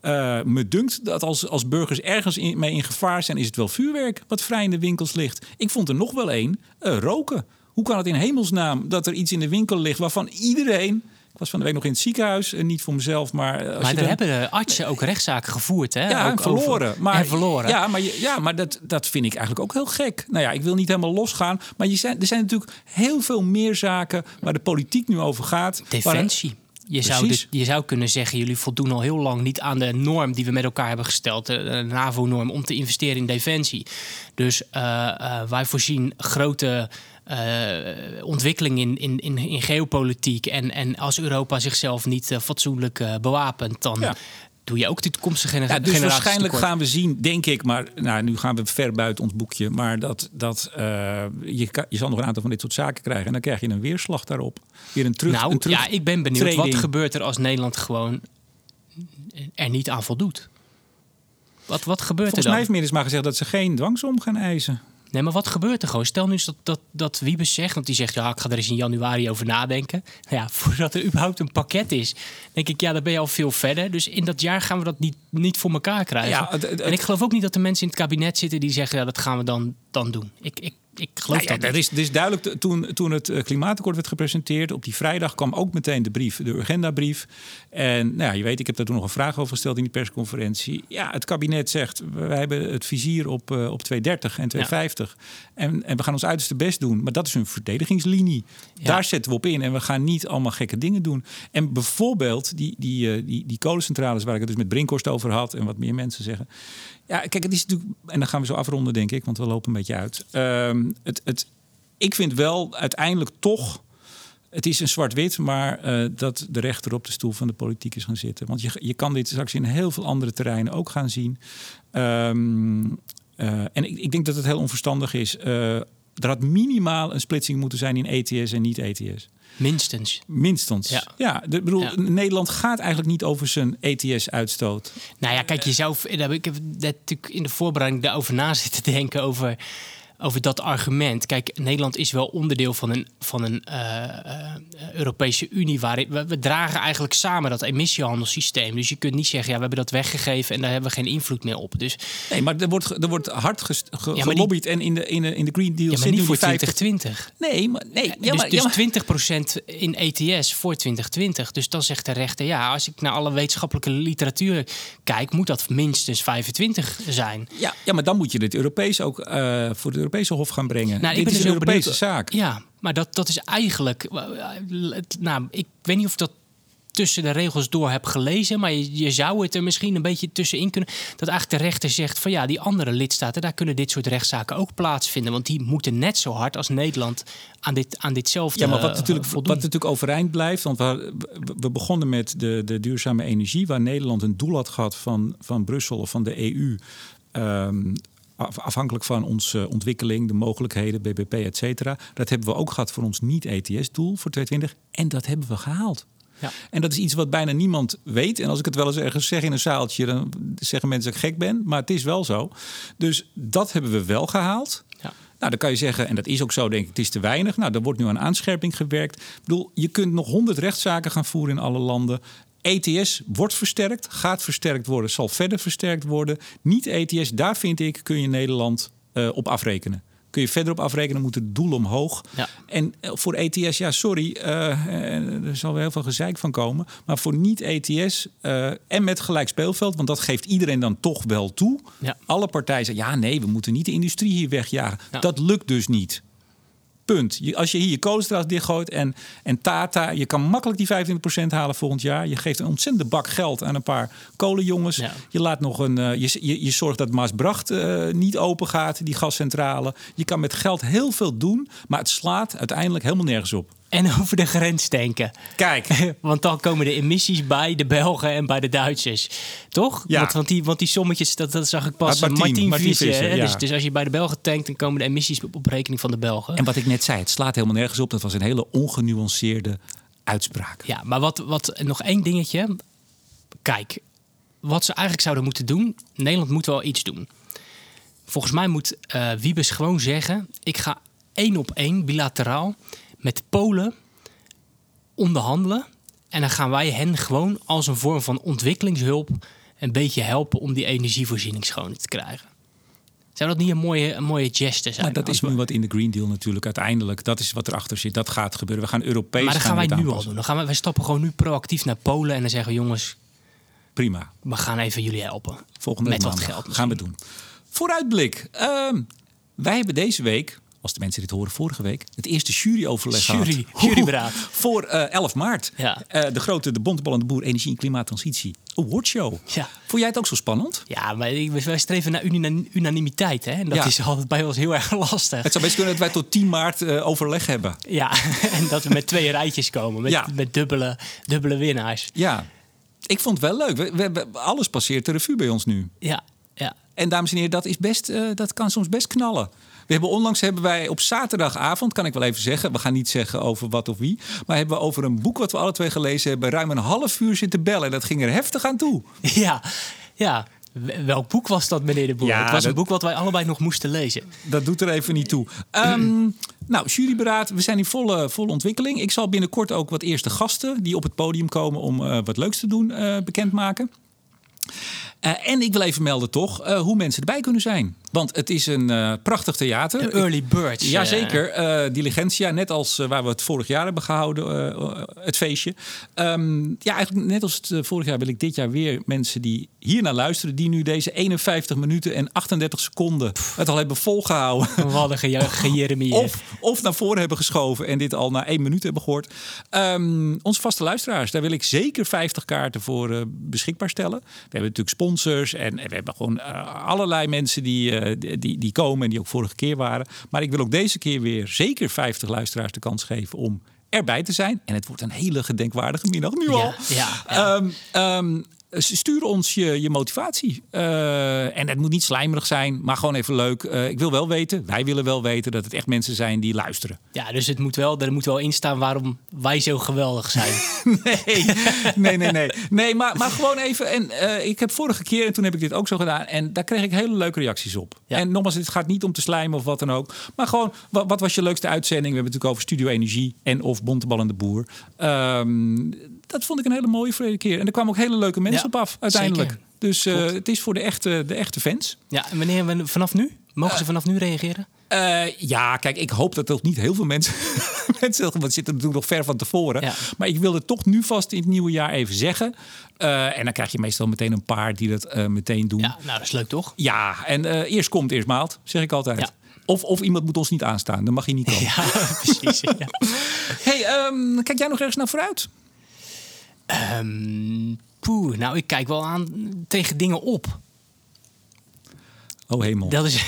Eh, me dunkt dat als, als burgers ergens mee in gevaar zijn, is het wel vuurwerk wat vrij in de winkels ligt. Ik vond er nog wel één, eh, roken. Hoe kan het in hemelsnaam dat er iets in de winkel ligt waarvan iedereen... Was van de week nog in het ziekenhuis, en niet voor mezelf, maar... eh, Als Maar je daar dan- hebben de artsen ook rechtszaken gevoerd, hè? ja, ook verloren. over- maar, en verloren. Ja, maar, ja, maar dat, dat vind ik eigenlijk ook heel gek. Nou ja, ik wil niet helemaal losgaan. Maar je zijn, er zijn natuurlijk heel veel meer zaken waar de politiek nu over gaat. waar- Defensie. Je zou, dit- je zou kunnen zeggen, jullie voldoen al heel lang niet aan de norm die we met elkaar hebben gesteld, de, NAVO-norm, om te investeren in defensie. Dus eh, eh, wij voorzien grote eh, ontwikkeling in, in, in, in geopolitiek. En, en als Europa zichzelf niet eh, fatsoenlijk eh, bewapent, dan Ja. doe je ook de toekomstige gener- Ja, dus generaties waarschijnlijk tekort. gaan we zien, denk ik, maar nou, nu gaan we ver buiten ons boekje. Maar dat, dat je, kan, je zal nog een aantal van dit soort zaken krijgen. En dan krijg je een weerslag daarop. Weer een terug. nou, een terug ja, ik ben benieuwd. Wat gebeurt er als Nederland gewoon er niet aan voldoet? Wat, wat gebeurt Volgens er mij dan? heeft Meerders maar gezegd dat ze geen dwangsom gaan eisen. Nee, maar wat gebeurt er gewoon? Stel nu eens dat, dat, dat Wiebes zegt, want die zegt... ja, ik ga er eens in januari over nadenken. Nou ja, (laughs) voordat er überhaupt een pakket is... denk ik, ja, dan ben je al veel verder. Dus in dat jaar gaan we dat niet, niet voor elkaar krijgen. Ja, en ik geloof ook niet dat er mensen in het kabinet zitten... die zeggen, ja, dat gaan we dan, dan doen. Ik, ik, ik geloof Nou ja, dat dat is, dat is duidelijk. Toen, toen het eh, klimaatakkoord werd gepresenteerd, op die vrijdag kwam ook meteen de brief, de agendabrief. En nou ja, je weet, ik heb daar toen nog een vraag over gesteld in die persconferentie. Ja, het kabinet zegt, wij hebben het vizier op, eh, op 230 en 250. En, en we gaan ons uiterste best doen. Maar dat is een verdedigingslinie. Ja. Daar zetten we op in. En we gaan niet allemaal gekke dingen doen. En bijvoorbeeld die, die, eh, die, die kolencentrales waar ik het dus met Brinkhorst over had en wat meer mensen zeggen. Ja, kijk, het is natuurlijk, en dan gaan we zo afronden, denk ik, want we lopen een beetje uit. Ehm, het, het, ik vind wel uiteindelijk toch. Het is een zwart-wit, maar eh, dat de rechter op de stoel van de politiek is gaan zitten. Want je, je kan dit straks in heel veel andere terreinen ook gaan zien. Ehm, eh, en ik, ik denk dat het heel onverstandig is. Eh, er had minimaal een splitsing moeten zijn in ETS en niet ETS. Minstens. Minstens. Ja. Ja, de, bedoel, Ja. Nederland gaat eigenlijk niet over zijn ETS-uitstoot. Nou ja, kijk, je zou, daar heb ik heb net natuurlijk in de voorbereiding daarover na zitten denken over, over dat argument. Kijk, Nederland is wel onderdeel van een, van een eh, eh, Europese Unie waarin we, we dragen eigenlijk samen dat emissiehandelssysteem. Dus je kunt niet zeggen, ja, we hebben dat weggegeven en daar hebben we geen invloed meer op. Dus Nee, maar er wordt, er wordt hard ge- gelobbyd. En in de, in, de, in de Green Deal ja, maar niet voor die 50 2020. Nee, maar, nee, ja, dus maar, dus ja, maar- 20% in ETS voor 2020. Dus dan zegt de rechter, ja, als ik naar alle wetenschappelijke literatuur kijk, moet dat minstens 25 zijn. ja, ja, maar dan moet je dit Europees ook eh, voor de Europese Hof gaan brengen. Nou, dit is dus een Europese benieuwd- zaak. Ja, maar dat, dat is eigenlijk. eh, Nou, ik weet niet of dat tussen de regels door heb gelezen, maar je, je zou het er misschien een beetje tussenin kunnen. Dat eigenlijk de rechter zegt van ja, die andere lidstaten, daar kunnen dit soort rechtszaken ook plaatsvinden. Want die moeten net zo hard als Nederland aan, dit, aan ditzelfde Ja, maar wat eh, natuurlijk, voldoen. wat natuurlijk overeind blijft, want we, we- begonnen met de, de duurzame energie, waar Nederland een doel had gehad van, van Brussel of van de EU. ehm, afhankelijk van onze ontwikkeling, de mogelijkheden, BBP, et cetera. Dat hebben we ook gehad voor ons niet-ETS-doel voor 2020. En dat hebben we gehaald. Ja. En dat is iets wat bijna niemand weet. En als ik het wel eens ergens zeg in een zaaltje, dan zeggen mensen dat ik gek ben. Maar het is wel zo. Dus dat hebben we wel gehaald. Ja. Nou, dan kan je zeggen, en dat is ook zo, denk ik, het is te weinig. Nou, er wordt nu aan aanscherping gewerkt. Ik bedoel, je kunt nog honderd rechtszaken gaan voeren in alle landen. ETS wordt versterkt, gaat versterkt worden, zal verder versterkt worden. Niet ETS, daar vind ik, kun je Nederland eh, op afrekenen. kun je verder op afrekenen, moet het doel omhoog. Ja. En eh, voor ETS, ja, sorry, eh, er zal wel heel veel gezeik van komen. Maar voor niet-ETS en met gelijk speelveld, want dat geeft iedereen dan toch wel toe. Ja. Alle partijen zeggen, ja, nee, we moeten niet de industrie hier wegjagen. Ja. Dat lukt dus niet. Punt. Je, als je hier je kolenstraat dichtgooit en, en Tata, je kan makkelijk die 25% halen volgend jaar. Je geeft een ontzettende bak geld aan een paar kolenjongens. Ja. Je laat nog een. eh, je, je, je zorgt dat Maasbracht eh, niet open gaat, die gascentrale. Je kan met geld heel veel doen, maar het slaat uiteindelijk helemaal nergens op. En (laughs) over de grens denken. Kijk, (laughs) Want dan komen de emissies bij de Belgen en bij de Duitsers. Toch? Ja. Want, want, die, want die sommetjes, dat, dat zag ik pas. Martien, Martin, Martien Visser, Visser, hè? ja. dus, dus als je bij de Belgen tankt, dan komen de emissies op, op rekening van de Belgen. en wat ik net zei, het slaat helemaal nergens op. Dat was een hele ongenuanceerde uitspraak. Ja, maar wat, wat, nog één dingetje. Kijk, wat ze eigenlijk zouden moeten doen. Nederland moet wel iets doen. Volgens mij moet eh Wiebes gewoon zeggen: ik ga één op één bilateraal met Polen onderhandelen. En dan gaan wij hen gewoon als een vorm van ontwikkelingshulp een beetje helpen om die energievoorziening schoon te krijgen. Zou dat niet een mooie, een mooie geste zijn? Maar dat is nu wat in de Green Deal natuurlijk uiteindelijk. Dat is wat erachter zit. Dat gaat gebeuren. We gaan Europees. maar dat gaan wij nu al doen. Dan gaan wij, wij stappen gewoon nu proactief naar Polen en dan zeggen jongens, Prima. we gaan even jullie helpen. Volgende Met wat geld gaan we doen. Vooruitblik. Ehm, wij hebben deze week, als de mensen dit horen vorige week, het eerste juryoverleg Jury- gehad. juryberaad. Voor eh 11 maart. Ja. Eh, de grote De Bontebal en de Boer Energie en Klimaattransitie Awardshow. Ja. Vond jij het ook zo spannend? Ja, maar wij streven naar unanimiteit. Hè? En dat Ja. is altijd bij ons heel erg (laughs) lastig. Het zou best kunnen dat wij tot 10 maart eh, overleg hebben. Ja, (laughs) en dat we met twee rijtjes komen. Met, Ja. met dubbele, dubbele winnaars. Ja, ik vond het wel leuk. We, we, hebben- alles passeert de revue bij ons nu. Ja, ja. En dames en heren, dat, is best, dat kan soms best knallen. We hebben onlangs hebben wij op zaterdagavond, kan ik wel even zeggen, we gaan niet zeggen over wat of wie, maar hebben we over een boek wat we alle twee gelezen hebben, ruim een half uur zitten bellen. En dat ging er heftig aan toe. (laughs) Ja, ja. Welk boek was dat, meneer de Boer? Ja, het was dat- een boek wat wij allebei nog moesten lezen. Dat doet er even niet toe. (clears throat) Ehm, nou, juryberaad, we zijn in volle, volle ontwikkeling. Ik zal binnenkort ook wat eerste gasten die op het podium komen om eh, wat leuks te doen eh, bekendmaken. Eh, en ik wil even melden toch eh, hoe mensen erbij kunnen zijn. Want het is een eh, prachtig theater. De Early Birds. Jazeker, Diligentia, net als waar we het vorig jaar hebben gehouden, eh, het feestje. Ehm, ja, eigenlijk net als het vorig jaar wil ik dit jaar weer mensen die hier naar luisteren, die nu deze 51 minuten en 38 seconden het al hebben volgehouden. We hadden ge (laughs) gejeremieerd. Of, of naar voren hebben geschoven en dit al na één minuut hebben gehoord. Ehm, onze vaste luisteraars, daar wil ik zeker 50 kaarten voor beschikbaar stellen. We hebben natuurlijk sponsors en, en we hebben gewoon eh, allerlei mensen die, eh, die, die komen en die ook vorige keer waren. Maar ik wil ook deze keer weer zeker 50 luisteraars de kans geven om erbij te zijn. En het wordt een hele gedenkwaardige middag nu al. Ja, ja, ja. Ehm, ehm, stuur ons je, je motivatie. Eh, en het moet niet slijmerig zijn, maar gewoon even leuk. Eh, ik wil wel weten, wij willen wel weten dat het echt mensen zijn die luisteren. Ja, dus het moet wel, er moet wel in staan waarom wij zo geweldig zijn. (laughs) Nee, nee, nee, nee. nee maar, maar gewoon even. En eh, ik heb vorige keer, en toen heb ik dit ook zo gedaan. En daar kreeg ik hele leuke reacties op. Ja. En nogmaals, het gaat niet om te slijmen of wat dan ook. Maar gewoon, wat, wat was je leukste uitzending? We hebben het natuurlijk over Studio Energie en of Bontebal en de Boer. Ehm, dat vond ik een hele mooie vorige keer. En er kwamen ook hele leuke mensen Ja, op af, uiteindelijk. zeker. Dus eh, het is voor de echte, de echte fans. Ja, en wanneer, vanaf nu? Mogen ze vanaf nu reageren? Eh, ja, kijk, ik hoop dat er nog niet heel veel mensen, (laughs) mensen want het zit er natuurlijk nog ver van tevoren. Ja. Maar ik wil het toch nu vast in het nieuwe jaar even zeggen. Eh, en dan krijg je meestal meteen een paar die dat eh, meteen doen. Ja, nou dat is leuk toch? Ja, en eh, eerst komt, eerst maalt, zeg ik altijd. Ja. Of, of iemand moet ons niet aanstaan, dan mag je niet komen. (laughs) Ja, precies. Ja. (laughs) Hey, ehm, kijk jij nog ergens naar vooruit? Ehm, poeh, nou ik kijk wel aan tegen dingen op. Oh hemel. Dat is.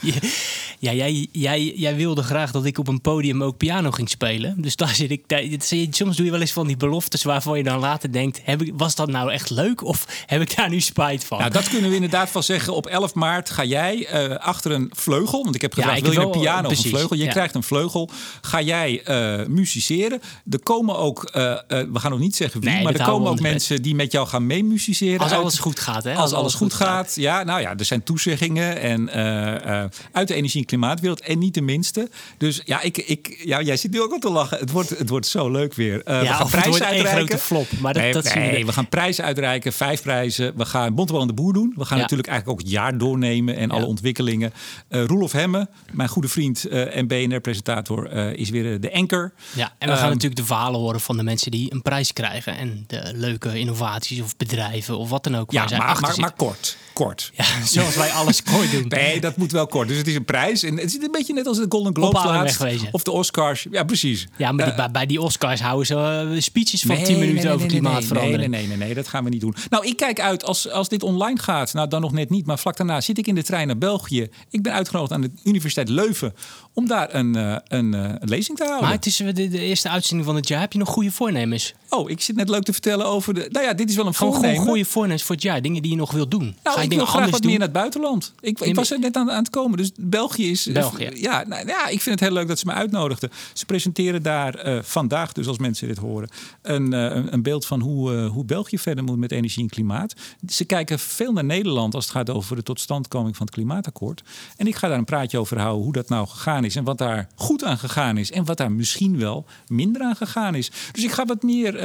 (laughs) ja, jij, jij, jij wilde graag dat ik op een podium ook piano ging spelen. Dus daar zit ik. Daar, soms doe je wel eens van die beloftes waarvan je dan later denkt: heb ik, was dat nou echt leuk of heb ik daar nu spijt van? Nou, dat kunnen we inderdaad van zeggen. Op 11 maart ga jij eh, achter een vleugel. Want ik heb Ja, gevraagd, ik wil je een piano of precies, een vleugel? Je ja. krijgt een vleugel. Ga jij eh musiceren. Er komen ook, eh, we gaan nog niet zeggen wie, Nee, maar er komen ook mensen die met jou gaan meemusiceren. als uit- alles goed gaat, hè? Als, alles goed gaat. Ja, nou ja, er zijn toezeggingen toezeggingen en eh, eh, uit de energie- en klimaatwereld. En niet de minste. Dus ja, ik, ik, ja, jij zit nu ook al te lachen. Het wordt, het wordt zo leuk weer. Uh, ja, we gaan prijzen uitreiken. grote flop. Maar dat, nee, dat nee, we. gaan prijzen uitreiken, vijf prijzen. We gaan Bontebal aan de Boer doen. We gaan Ja. natuurlijk eigenlijk ook het jaar doornemen en alle ontwikkelingen. Eh Roelof Hemme, mijn goede vriend eh, en BNR-presentator, eh, is weer eh, de anker. Ja, en we gaan Ehm, natuurlijk de verhalen horen van de mensen die een prijs krijgen. En de leuke innovaties of bedrijven of wat dan ook. Ja, maar, maar, maar kort. Kort. Ja, zoals wij (laughs) alles kort doen. Nee, dat moet wel kort. Dus het is een prijs. En het is een beetje net als de Golden Globes laatst. Of de Oscars. Ja, precies. Ja, maar die, bij, bij die Oscars houden ze eh, speeches van 10 minuten over nee, klimaatverandering. Nee, nee, nee, nee, dat gaan we niet doen. Nou, ik kijk uit als, als dit online gaat. Nou, dan nog net niet. Maar vlak daarna zit ik in de trein naar België. Ik ben uitgenodigd aan de Universiteit Leuven om daar een, eh, een, eh, een lezing te houden. Maar het is eh, de, de eerste uitzending van het jaar. Heb je nog goede voornemens? Oh, ik zit net leuk te vertellen over de. Nou ja, dit is wel een Gewoon, voornemen. goede voornemens voor het jaar. Dingen die je nog wilt doen. Nou, Ga je ik wil graag wat doen? meer naar het buitenland. Ik, ik was er net aan, aan het komen. Dus België is... België. Ja, nou, ja, ik vind het heel leuk dat ze me uitnodigden. Ze presenteren daar eh, vandaag, dus als mensen dit horen... een, eh, een, beeld van hoe, eh, hoe België verder moet met energie en klimaat. Ze kijken veel naar Nederland als het gaat over de totstandkoming van het klimaatakkoord. En ik ga daar een praatje over houden hoe dat nou gegaan is... en wat daar goed aan gegaan is en wat daar misschien wel minder aan gegaan is. Dus ik ga wat meer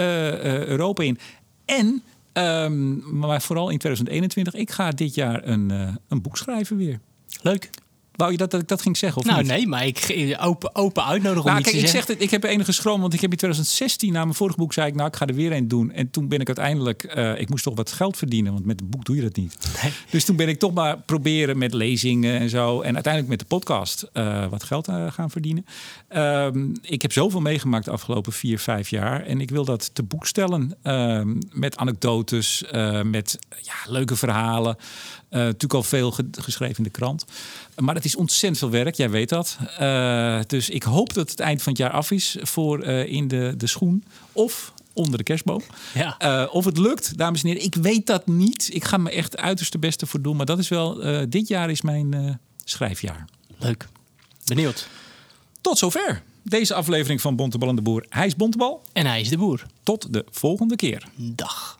Europa in. En... Ehm, maar vooral in 2021, ik ga dit jaar een, eh, een boek schrijven weer. Leuk. Wou je dat, dat ik dat ging zeggen? Of Nou niet? nee, maar ik ge- open, open uitnodigen om Nou, iets kijk, te ik zeggen. zeg het, ik heb enige schroom, want ik heb in 2016 na mijn vorige boek zei ik, nou, ik ga er weer een doen. En toen ben ik uiteindelijk, eh, ik moest toch wat geld verdienen, want met een boek doe je dat niet. Nee. Dus toen ben ik toch maar proberen met lezingen en zo, en uiteindelijk met de podcast eh, wat geld eh, gaan verdienen. Ehm, ik heb zoveel meegemaakt de afgelopen vier, vijf jaar, en ik wil dat te boek stellen ehm, met anekdotes, eh, met ja, leuke verhalen. Eh, natuurlijk al veel ge- geschreven in de krant. Maar het is ontzettend veel werk, jij weet dat. Eh, dus ik hoop dat het eind van het jaar af is voor eh, in de, de schoen. Of onder de kerstboom. Ja. Of het lukt, dames en heren. Ik weet dat niet. Ik ga me echt uiterste beste voor doen. Maar dat is wel, dit jaar is mijn schrijfjaar. Leuk. Benieuwd. Tot zover. Deze aflevering van Bontebal en de Boer. Hij is Bontebal. En hij is de boer. Tot de volgende keer. Dag.